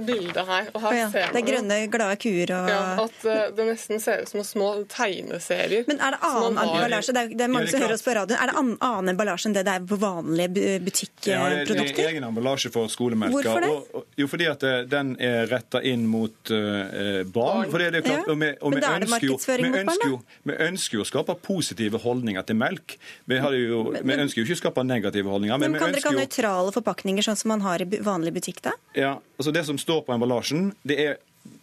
bildet her, og her ja, ser man Det er grønne, glade kuer og ja, At uh, det nesten ser ut som små tegneserier. Men er det annen emballasje? Det er, det er mange som hører oss på radioen. Er det annen, annen emballasje enn det det er på vanlige butikkprodukter? Ja, det, det er egen emballasje for skolemelka. Hvorfor det? Og, og, jo, fordi at det, den er retta inn mot uh, barn. Fordi det er klart, Ja, og vi, og men da er det markedsføring mot barn, da? Vi ønsker jo å skape positive holdninger til melk. Vi, hadde jo, vi ønsker jo ikke å skape negative holdninger. Men Men, kan dere ikke ha nøytrale forpakninger, sånn som man har i vanlig butikk da? ja, altså Det som står på emballasjen, det er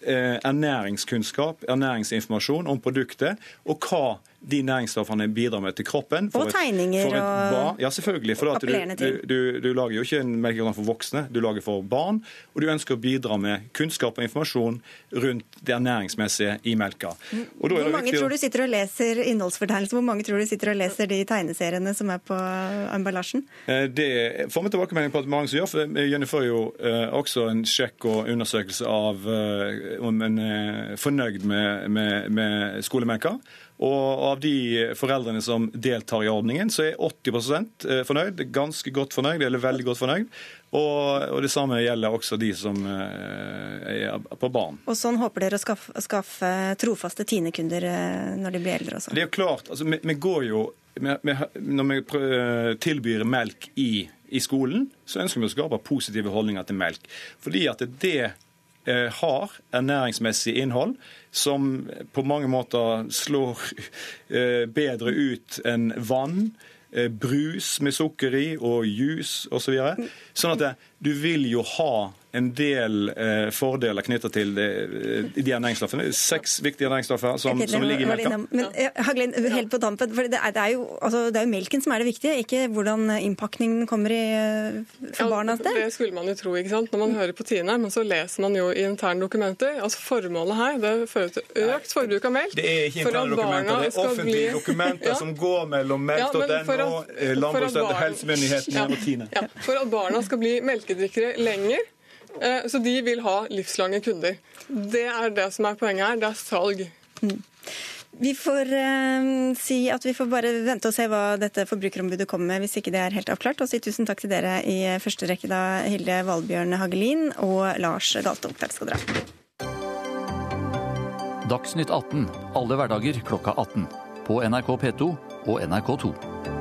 eh, ernæringskunnskap, ernæringsinformasjon om produktet, og hva de næringsstoffene bidrar med til kroppen. Og tegninger et og. Ja, selvfølgelig. For du, du, du, lager jo ikke en melkekartong for voksne, du lager for barn. Og du ønsker å bidra med kunnskap og informasjon rundt det ernæringsmessige i melka. Hvor mange viktig tror du sitter og leser innholdsfortegnelsen? Hvor mange tror du sitter og leser de tegneseriene som er på emballasjen? Eh, Det får vi tilbakemelding på at mange som gjør, for vi gjennomfører jo eh, også en sjekk og undersøkelse av eh, om en er fornøyd med, med, med skolemelka. Og av de foreldrene som deltar i ordningen, så er 80% fornøyd. Ganske godt fornøyd, eller veldig godt fornøyd. Og, og det samme gjelder også de som eh, er på barn. Og sånn håper dere å skaffe, skaffe trofaste Tine-kunder eh, når de blir eldre også. Det er jo klart, altså, vi, vi går jo vi, vi, Når vi tilbyr melk i, i skolen, så ønsker vi å skape positive holdninger til melk. Fordi at det eh, har ernæringsmessig innhold som på mange måter slår eh, bedre ut enn vann. eh, Brus med sukker i og juice osv. Så sånn at du vil jo ha en del eh, fordeler knyttet til det, eh, de ernæringsstoffene. Seks viktige ernæringsstoffer som, okay, som ligger i melka. Men eh, Hagelin, helt på tampen, for det er, det, er jo, altså, det er jo melken som er det viktige, ikke hvordan innpakningen kommer i, eh, for ja, barna. Det skulle man jo tro ikke sant? når man hører på Tine, men så leser man jo i interne dokumenter. Altså Formålet her det fører til økt forbruk av melk. Det er ikke interne dokumenter, det er offentlige bli- dokumenter Ja. som går mellom Ja, men melk.no, Landbruksstøtte, helsemyndighetene Ja. og Tine. Ja, for at barna skal bli melkedrikkere lenger. Eh, Så de vil ha livslange kunder. Det er det som er poenget her. Det er salg. Vi får eh, si at vi får bare vente og se hva dette forbrukerombudet kommer med, hvis ikke det er helt avklart. Og si tusen takk til dere i første rekke, da Hilde Valbjørn Hagelin og Lars Galtung. Takk skal dere ha. Dagsnytt 18 alle hverdager klokka 18. På NRK P2 og NRK2.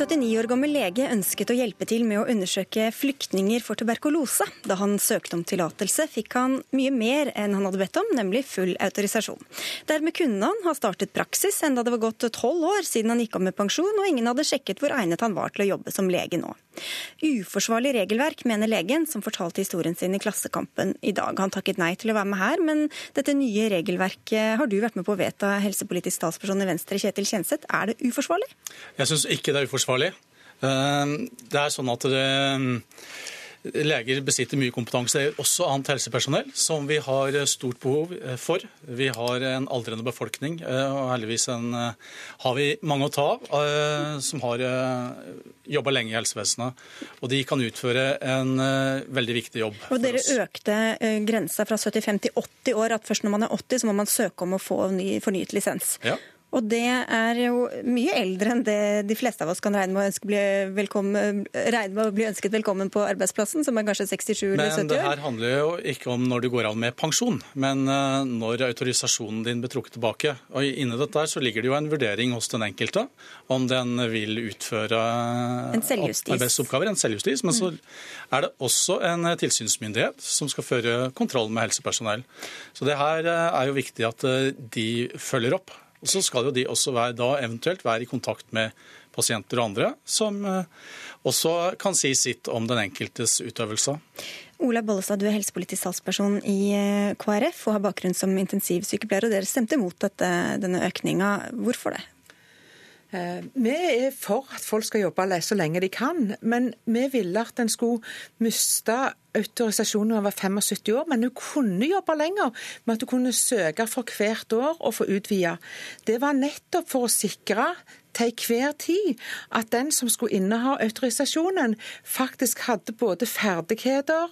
79 år gammel lege ønsket å hjelpe til med å undersøke flyktninger for tuberkulose. Da han søkte om tillatelse, fikk han mye mer enn han hadde bedt om, nemlig full autorisasjon. Dermed kunne han ha startet praksis, enda det var gått tolv år siden han gikk av med pensjon, og ingen hadde sjekket hvor egnet han var til å jobbe som lege nå. Uforsvarlig regelverk, mener legen, som fortalte historien sin i Klassekampen i dag. Han takket nei til å være med her, men dette nye regelverket har du vært med på å vedta, helsepolitisk statsperson i Venstre, Kjetil Kjenseth. Er det uforsvarlig? Jeg syns ikke det er uforsvarlig. Eh, Det er sånn at det, leger besitter mye kompetanse. Det er også annet helsepersonell, som vi har stort behov eh, for. Vi har en aldrende befolkning, eh, og heldigvis en, eh, har vi mange å ta av som har jobba lenge i helsevesenet. Og de kan utføre en veldig viktig jobb. Og dere økte grensa fra 75 til 80 år, at først når man er 80 så må man søke om å få ny, fornyet lisens. Ja. Og det er jo mye eldre enn det de fleste av oss kan regne med regne med å bli ønsket velkommen på arbeidsplassen, som er kanskje 67 eller 70 år. Men det her handler jo ikke om når du går av med pensjon, men eh, når autorisasjonen din blir trukket tilbake. Og inni dette her så ligger det jo en vurdering hos den enkelte om den vil utføre en arbeidsoppgaver, en selvjustis. Men så er det også en tilsynsmyndighet som skal føre kontroll med helsepersonell. Så det her eh, er jo viktig at eh, de følger opp. Og Så skal jo de også være, da eventuelt være i kontakt med pasienter og andre, som eh, også kan si sitt om den enkeltes utøvelse. Ola Bollestad, du er helsepolitisk talsperson i eh, KrF og har bakgrunn som intensivsykepleier. og Dere stemte mot dette, denne økninga. Hvorfor det? Eh, vi er for at folk skal jobbe så lenge de kan, men vi ville at en skulle miste autorisasjonen var 75 år, men hun kunne jobbe lenger med at hun kunne søke for hvert år og få utvida. Det var nettopp for å sikre til hver tid at den som skulle inneha autorisasjonen, faktisk hadde både ferdigheter,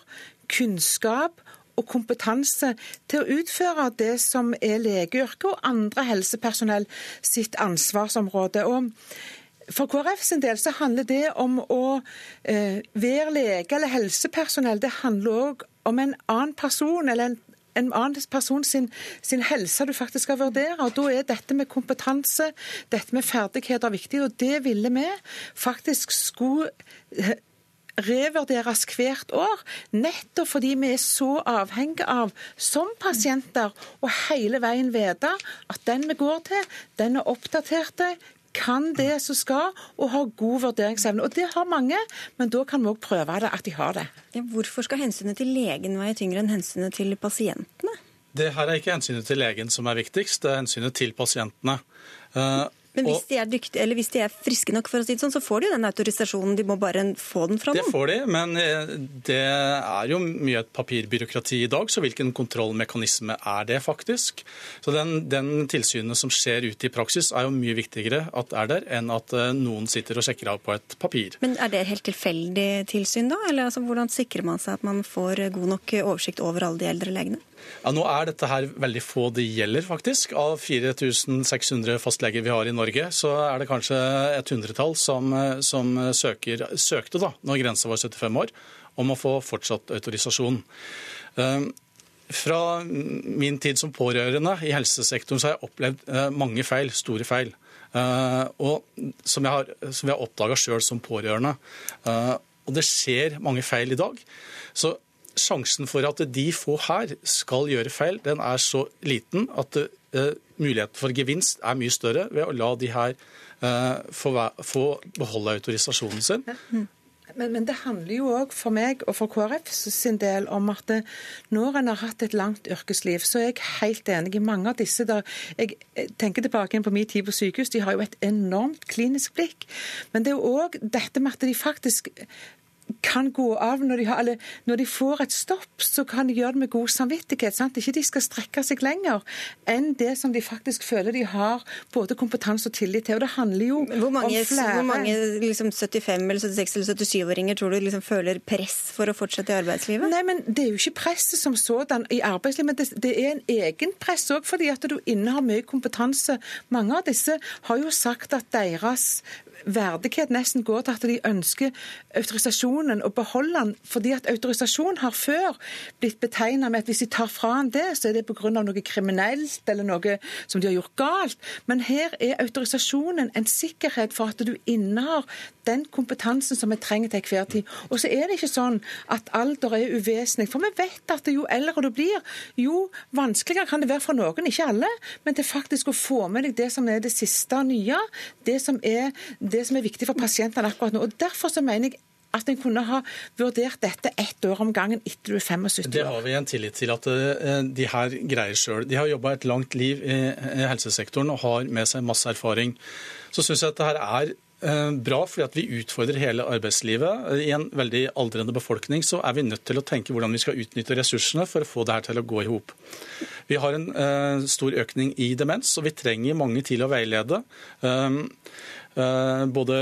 kunnskap og kompetanse til å utføre det som er legeyrket og andre helsepersonell sitt ansvarsområde. Og for KrF sin del så handler det om å eh, være lege eller helsepersonell. Det handler òg om en annen person eller en en annen person sin, sin, helse du faktisk skal vurdere. og Da er dette med kompetanse, dette med ferdigheter viktig. og Det ville vi faktisk skulle revurderes hvert år, nettopp fordi vi er så avhengige av, som pasienter, å hele veien vite at den vi går til, den er oppdatert, kan det som skal, og har god vurderingsevne. Og det har mange, men da kan vi òg prøve det, at de har det. Ja, hvorfor skal hensynet til legen veie tyngre enn hensynet til pasientene? Det her er ikke hensynet til legen som er viktigst, det er hensynet til pasientene. Men hvis de, er dyktige, eller hvis de er friske nok, for å si det sånn, så får de jo den autorisasjonen. De må bare få den fra noen. Det får de, men eh, det er jo mye et papirbyråkrati i dag, så hvilken kontrollmekanisme er det faktisk? Så den, den tilsynet som skjer ute i praksis, er jo mye viktigere at er der, enn at eh, noen sitter og sjekker av på et papir. Men er det helt tilfeldig tilsyn, da? Eller altså, hvordan sikrer man seg at man får god nok oversikt over alle de eldre legene? Ja, Nå er dette her veldig få det gjelder, faktisk. Av 4600 fastleger vi har i Norge, så er det kanskje et hundretall som, som søker, søkte da når grensa var 75 år, om å få fortsatt autorisasjon. Ehm, fra min tid som pårørende i helsesektoren så har jeg opplevd eh, mange feil, store feil. Eh, og som jeg har, som har oppdaga sjøl som pårørende. Eh, og det skjer mange feil i dag. Så sjansen for at de få her skal gjøre feil, den er så liten at muligheten for gevinst er mye større ved å la de her uh, få, beholde autorisasjonen sin. Men, men, det handler jo òg for meg og for KrF sin del om at det, når en har hatt et langt yrkesliv, så er jeg helt enig i mange av disse der Jeg tenker tilbake igjen på min tid på sykehus, de har jo et enormt klinisk blikk. Men det er òg dette med at de faktisk kan gå av når de, har, eller, når de, får et stopp, så kan de gjøre det med god samvittighet. Sant? Ikke de skal strekke seg lenger enn det som de faktisk føler de har både kompetanse og tillit til. Og det handler jo hvor mange, om flere Hvor mange liksom 75 eller 76 eller 77-åringer tror du liksom føler press for å fortsette i arbeidslivet? Nei, men Det er jo ikke presset som sådan i arbeidslivet, men det, det er en egen press òg fordi at du innehar mye kompetanse. Mange av disse har jo sagt at deres verdighet nesten går til at de ønsker autorisasjonen og beholde den, fordi at autorisasjon har før blitt betegnet med at hvis de tar fra han det, så er det pga. noe kriminelt eller noe som de har gjort galt. Men her er autorisasjonen en sikkerhet for at du innehar den kompetansen som vi trenger til hver tid. Og så er det ikke sånn at alder er uvesentlig. For vi vet at jo eldre du blir, jo vanskeligere kan det være for noen, ikke alle, men til faktisk å få med deg det som er det siste nye, det som er det som er viktig for pasientene akkurat nå. Og Derfor så mener jeg at en kunne ha vurdert dette ett år om gangen etter du er 75 år. Det har vi en tillit til at eh, de her greier sjøl. De har jobba et langt liv i helsesektoren og har med seg masse erfaring. Så syns jeg at det her er eh, bra, fordi at vi utfordrer hele arbeidslivet. I en veldig aldrende befolkning så er vi nødt til å tenke hvordan vi skal utnytte ressursene for å få det her til å gå i hop. Vi har en uh, stor økning i demens, og vi trenger mange til å veilede. Um, uh, både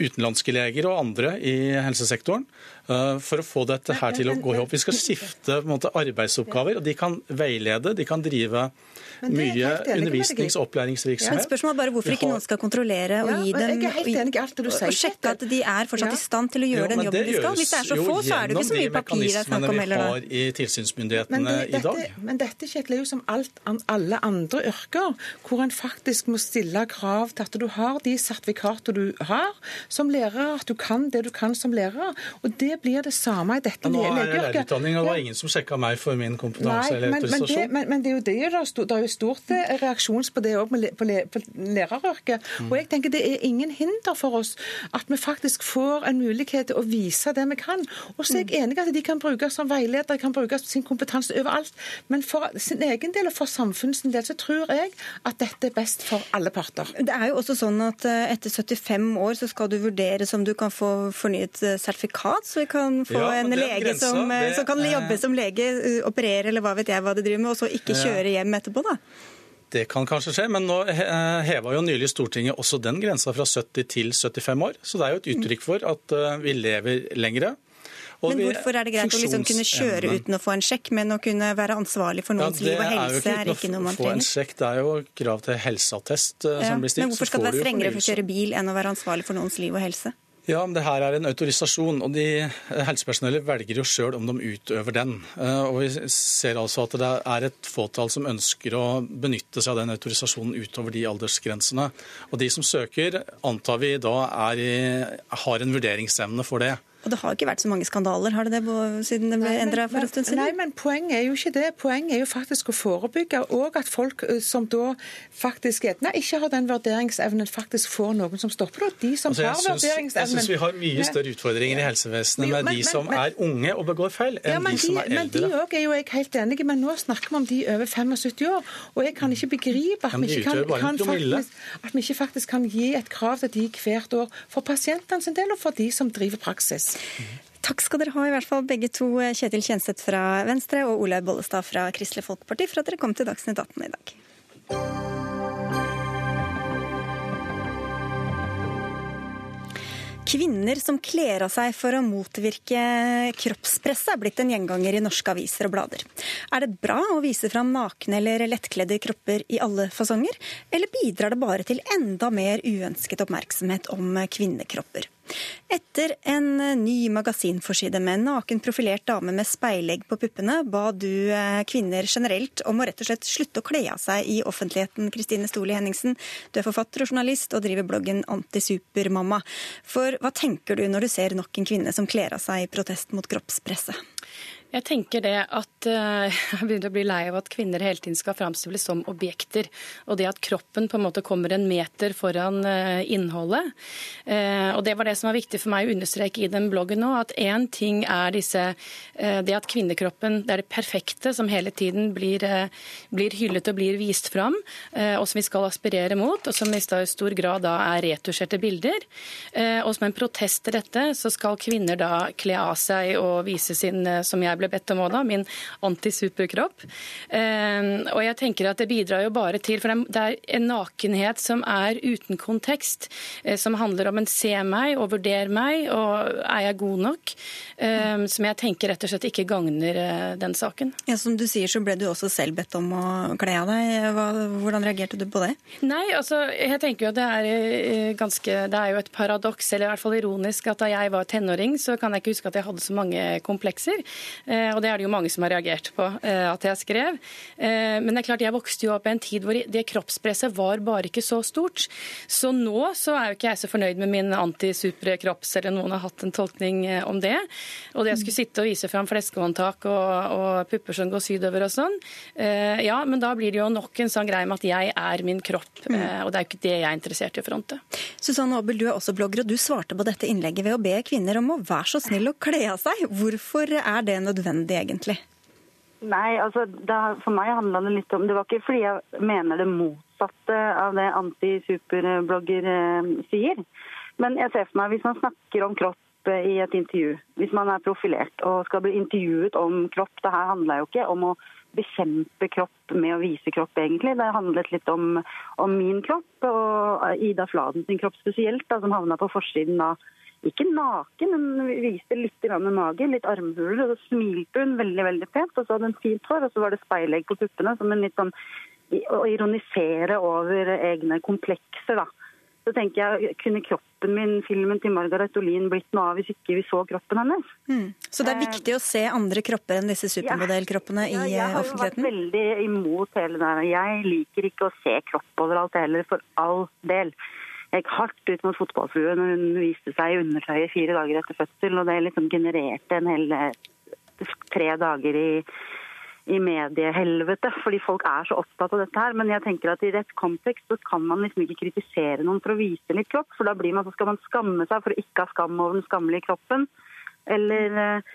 utenlandske leger og andre i helsesektoren eh, for å få dette her til å gå i opp. Vi skal skifte måte, arbeidsoppgaver, og de kan veilede, de kan drive mye undervisnings- og opplæringsvirksomhet. Men spørsmålet er bare hvorfor ikke noen skal kontrollere og gi dem og sjekke at de er fortsatt i stand til å gjøre den jobben de skal. Hvis det er så få, så er det jo ikke så mye papir det er snakk om heller. vi har i tilsynsmyndighetene det, i dag. Men dette Kjetil, er jo som alt, alle andre yrker, hvor en faktisk må stille krav til at du har de sertifikater du har som lærer, at du kan det du kan som lærer. Og det blir det samme i dette legeyrket. Nå er jeg lærerutdanning, og det var ingen som sjekka meg for min kompetanse Nei, eller men, men, det, autorisasjon. men, men det er jo det det er jo stort eh, reaksjons på det òg på, på læreryrket. Mm. Og jeg tenker det er ingen hinder for oss at vi faktisk får en mulighet til å vise det vi kan. Og så er jeg enig at de kan brukes som veiledere, kan brukes sin kompetanse overalt. Men for sin egen del og for samfunnets del så tror jeg at dette er best for alle parter. Det er jo også sånn at eh, etter 75 år så skal du vurdere om du kan få fornyet eh, sertifikat, så vi kan få Ja, en lege grensa, som, eh, det som kan jobbe som lege, eh, operere eller hva vet jeg hva de driver med, og så ikke kjøre hjem etterpå, da. Det kan kanskje skje, men nå heva jo nylig Stortinget også den grensa fra 70 til 75 år. Så det er jo et uttrykk for at vi lever lengre. Men vi- hvorfor er det greit å liksom kunne kjøre uten å få en sjekk, men å kunne være ansvarlig for noens liv og helse er ikke noe man få en trenger? sjekk. Det er jo krav til helseattest eh, Ja, som blir stilt. men hvorfor skal det være strengere for å kjøre bil enn å være ansvarlig for noens liv og helse? Ja, men det her er en autorisasjon, og de helsepersonellet velger jo sjøl om de utøver den. Eh, Og vi ser altså at det er et fåtall som ønsker å benytte seg av den autorisasjonen utover de aldersgrensene. Og de som søker, antar vi da er i, har en vurderingsevne for det. Og det har ikke vært så mange skandaler, har det det, siden det ble endra for en stund siden? Nei, men poenget er jo ikke det. Poenget er jo faktisk å forebygge, og at folk eh, som da faktisk er, nei, ikke har den vurderingsevnen, faktisk får noen som stopper det. De som Altså, har har vurderingsevnen jeg syns vi har mye større utfordringer i helsevesenet Jo, med de som men- er unge og begår feil, enn Ja, de, de som er men de eldre. òg er jo jeg helt enig i, men nå snakker vi om de over 75 år. Og jeg kan ikke begripe at Ja, vi ikke kan, kan faktisk, at vi ikke faktisk kan gi et krav til de hvert år for pasientene sin del og for de som driver praksis. Takk skal dere ha, i hvert fall begge to, Kjetil Kjenseth fra Venstre og Olaug Bollestad fra Kristelig Folkeparti, for at dere kom til Dagsnytt 18 i dag. Kvinner som kler av seg for å motvirke kroppspresset, er blitt en gjenganger i norske aviser og blader. Er det bra å vise fram nakne eller lettkledde kropper i alle fasonger, eller bidrar det bare til enda mer uønsket oppmerksomhet om kvinnekropper? Etter en ny magasinforside med en naken profilert dame med speilegg på puppene, ba du eh, kvinner generelt om å rett og slett slutte å kle av seg i offentligheten. Kristine Stoli Henningsen, du er forfatter og journalist og driver bloggen Antisupermamma. For hva tenker du når du ser nok en kvinne som kler av seg i protest mot kroppspresset? Jeg tenker det at eh, jeg begynner å bli lei av at kvinner hele tiden skal framstilles som objekter. Og det at kroppen på en måte kommer en meter foran eh, innholdet. Eh, Og det var det som var viktig for meg å understreke i den bloggen nå. At én ting er disse Det at kvinnekroppen det er det perfekte som hele tiden blir, blir hyllet og blir vist fram, og som vi skal aspirere mot, og som i stor grad da er retusjerte bilder. Og som en protest til dette, så skal kvinner da kle av seg og vise sin, som jeg ble bedt om òg, da, min antisuperkropp. Eh, Og jeg tenker at det bidrar jo bare til For det er- en nakenhet som er uten kontekst, eh, som handler om en se meg og vurder meg, og er jeg god nok? Eh, Som jeg tenker rett og slett ikke gagner eh, den saken. Ja, Som du sier, så ble du også selv bedt om å kle av deg. Hvordan reagerte du på det? Nei, altså, jeg tenker jo at det er eh, ganske Det er jo et paradoks, eller i hvert fall ironisk, at da jeg var tenåring, så kan jeg ikke huske at jeg hadde så mange komplekser. Eh, Og det er det jo mange som har reagert på eh, at jeg skrev. Eh, Men det er klart, jeg vokste jo opp i en tid hvor det kroppspresset var bare ikke så stort. Så nå så er jo ikke jeg så fornøyd med min antisupre kropps, eller noen har hatt en tolkning om det. Og det jeg skulle sitte og vise fram fleskehåndtak og, og pupper som går sydover og sånn, ja, men da blir det jo nok en sånn greie med at jeg er min kropp. eh, Og det er jo ikke det jeg er interessert i å fronte. Susanne Aabel, du er også blogger, og du svarte på dette innlegget ved å be kvinner om å være så snill å kle av seg. Hvorfor er det nødvendig, egentlig? Nei, altså det, For meg handla det litt om Det var ikke fordi jeg mener det motsatte av det antisuperblogger eh, sier. Men jeg ser for meg hvis man snakker om kropp eh, i et intervju, hvis man er profilert og skal bli intervjuet om kropp Det her handla jo ikke om å bekjempe kropp med å vise kropp, egentlig. Det handlet litt om, om min kropp og Ida Fladen sin kropp spesielt, da, som havna på forsiden da. Ikke naken, men viste litt grann mage, litt armhuler. Og så smilte hun veldig veldig pent, og så hadde hun fint hår, og så var det speilegg på puppene. som en litt sånn Å ironisere over egne komplekser, da. Så tenker jeg, Kunne kroppen min, filmen til Margaret Olin, blitt noe av hvis ikke vi så kroppen hennes? Mm. Så det er viktig å se andre kropper enn disse supermodellkroppene ja, i jeg har jo vært veldig imot hele det der. Jeg liker ikke å se kropp overalt heller, for all del. Gikk hardt ut mot fotballfrue når hun viste seg i undertøyet fire dager etter fødsel, og det liksom genererte en hel tre dager i i mediehelvete, fordi folk er så opptatt av dette her. Men jeg tenker at i rett kontekst så kan man liksom ikke kritisere noen for å vise litt kropp. For da blir man, så skal man skamme seg for å ikke ha skam over den skammelige kroppen. Eller eh,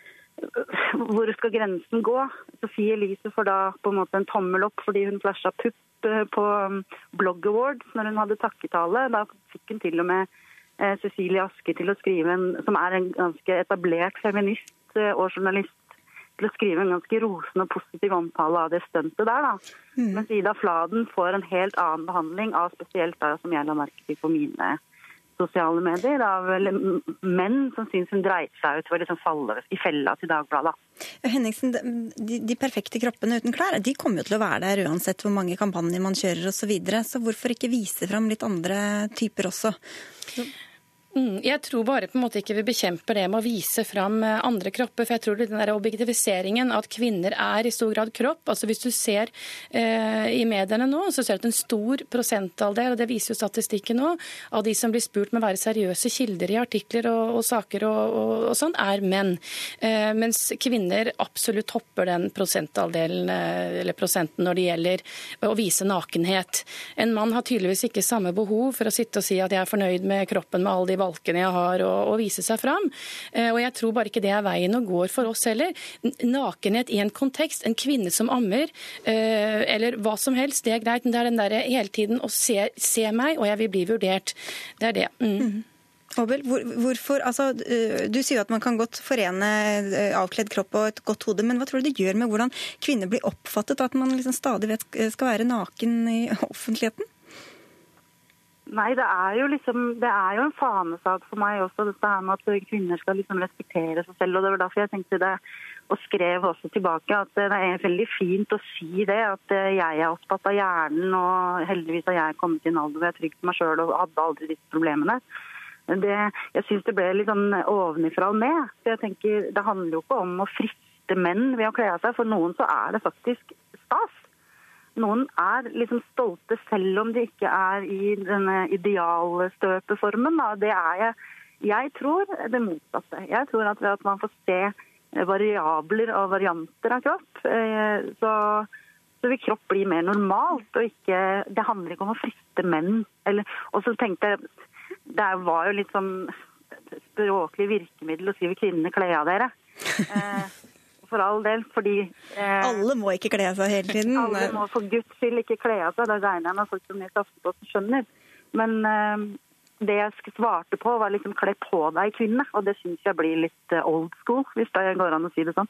hvor skal grensen gå? Sofie Elise får da på en måte en tommel opp fordi hun flasha pupp eh, på um, Blog Awards når hun hadde takketale. Da fikk hun til og med eh, Cecilie Asker til å skrive en, som er en ganske etablert feminist eh, og journalist til å skrive en ganske rosende og positiv omtale av det stuntet der. da. Mm. Mens Ida Fladen får en helt annen behandling av spesielt da, som jeg la merke til på mine sosiale medier, av menn som syns hun dreit seg ut å liksom faller i fella til Dagbladet. Henningsen, de, de perfekte kroppene uten klær de kommer jo til å være der uansett hvor mange kampanjer man kjører osv. Så, videre. så hvorfor ikke vise fram litt andre typer også? Mm, Jeg tror bare på en måte ikke vi bekjemper det med å vise fram eh, andre kropper. for jeg tror den der objektiviseringen at kvinner er i stor grad kropp altså Hvis du ser eh, i mediene nå, så ser du at en stor prosentandel, og det viser jo statistikken nå, av de som blir spurt med å være seriøse kilder i artikler og, og saker og, og, og sånn, er menn. Eh, mens kvinner absolutt hopper den prosentandelen eh, eller prosenten når det gjelder å vise nakenhet. En mann har tydeligvis ikke samme behov for å sitte og si at jeg er fornøyd med kroppen med alle de valkene jeg har, og, og vise seg fram. Eh, og jeg tror bare ikke det er veien å gå for oss heller. Nakenhet i en kontekst, en kvinne som ammer, eh, eller hva som helst, det er greit. Men det er den derre hele tiden å se, se meg, og jeg vil bli vurdert. Det er det. Mm. Abel, hvor, hvorfor, altså, øh, du sier jo at man kan godt forene avkledd kropp og et godt hode, men hva tror du det gjør med hvordan kvinner blir oppfattet, at man liksom stadig vet skal være naken i offentligheten? Nei, det er jo liksom, det er jo en fanesak for meg også, dette her med at kvinner skal liksom respektere seg selv. og Det var derfor jeg tenkte det, og skrev også tilbake at det er veldig fint å si det. At jeg er opptatt av hjernen, og heldigvis har jeg kommet i en alder hvor jeg er trygg på meg sjøl og hadde aldri disse problemene. Det, jeg syns det ble litt sånn ovenifra og ned. Så jeg tenker, Det handler jo ikke om å friste menn ved å kle av seg. For noen så er det faktisk stas. Noen er liksom stolte selv om de ikke er i denne idealstøpeformen. Det er jeg. Jeg tror det motsatte. Jeg tror at ved at man får se variabler og varianter av kropp, eh, så, så vil kropp bli mer normalt. og ikke, Det handler ikke om å friste menn. Eller, og så tenkte jeg, Det var jo litt sånn språklig virkemiddel å vil kvinnene kle av dere. For all del, fordi eh, Alle må ikke kle av seg hele tiden. Alle må for guds skyld ikke kle av seg. Det regner jeg med folk som leser Aftenposten skjønner. Men eh, det jeg svarte på, var liksom 'kle på deg, kvinne'. Og det syns jeg blir litt eh, old school, hvis det går an å si det sånn.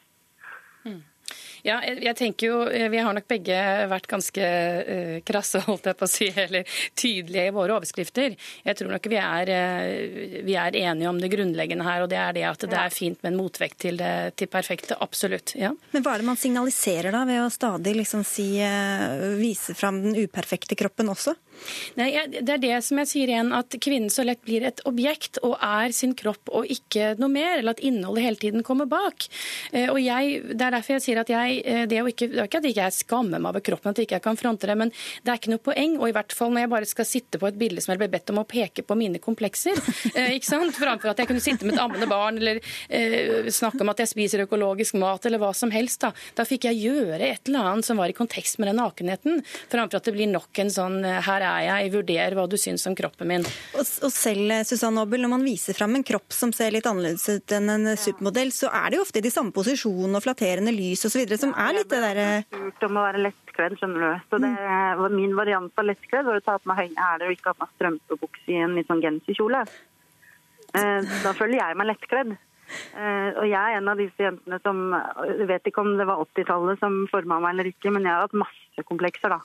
Ja, jeg, jeg tenker jo, eh, Vi har nok begge vært ganske uh, krasse holdt jeg på å si, eller tydelige i våre overskrifter. Jeg tror nok vi er, uh, vi er enige om det grunnleggende her, og det er det at det er fint med en motvekt til det til perfekte. Absolutt. ja. Men hva er det man signaliserer da, ved å stadig liksom si, uh, vise fram den uperfekte kroppen også? Nei, Det er det som jeg sier igjen, at kvinnen så lett blir et objekt og er sin kropp og ikke noe mer, eller at innholdet hele tiden kommer bak. Og jeg, Det er derfor jeg sier at jeg, eh, det, er jo ikke, det er ikke at jeg ikke skammer meg over kroppen, at jeg ikke kan fronte det, men det er ikke noe poeng. Og i hvert fall når jeg bare skal sitte på et bilde som jeg ble bedt om å peke på mine komplekser, eh, ikke sant? framfor at jeg kunne sitte med et ammende barn eller eh, snakke om at jeg spiser økologisk mat eller hva som helst. Da, da fikk jeg gjøre et eller annet som var i kontekst med den nakenheten, framfor at det blir nok en sånn eh, her er jeg, vurder hva du syns om kroppen min. Og, og selv, Susanne Obel, når man viser fram en kropp som ser litt annerledes ut enn en supermodell, så er det jo ofte de samme posisjonene og flatterende lys osv. som er litt det derre Spurt om å være lettkledd, skjønner du. Så det, var Min variant av lettkledd var å ta på meg høye hæler og ikke ha på meg strømpebukse i en litt sånn genserkjole. Eh, Da føler jeg meg lettkledd. Eh, Og jeg er en av disse jentene som Jeg vet ikke om det var 80-tallet som forma meg eller ikke, men jeg har hatt masse komplekser, da.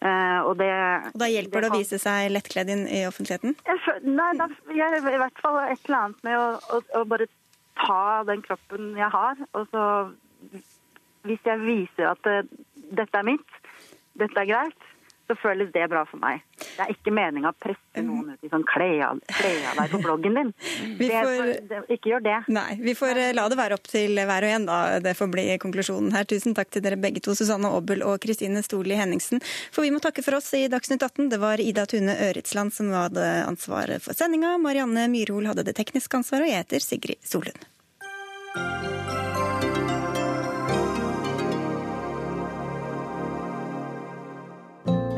Eh, Og det Og da hjelper det å vise seg lettkledd inn i offentligheten? Jeg Nei, da, jeg, i hvert fall et eller annet med å, å, å bare ta den kroppen jeg har, og så Hvis jeg viser at eh, dette er mitt, dette er greit, så føles det bra for meg. Det er ikke meninga å presse noen ut i sånn kle av deg på bloggen din. Vi får- det, ikke gjør det. Nei, vi får eh, la det være opp til hver og en, da. Det får bli konklusjonen her. Tusen takk til dere begge to, Susanne Aabel og Kristine Storli Henningsen. For vi må takke for oss i Dagsnytt 18. Det var Ida Tune Øritsland som hadde ansvaret for sendinga. Marianne Myrhol hadde det tekniske ansvaret, og jeg heter Sigrid Solund.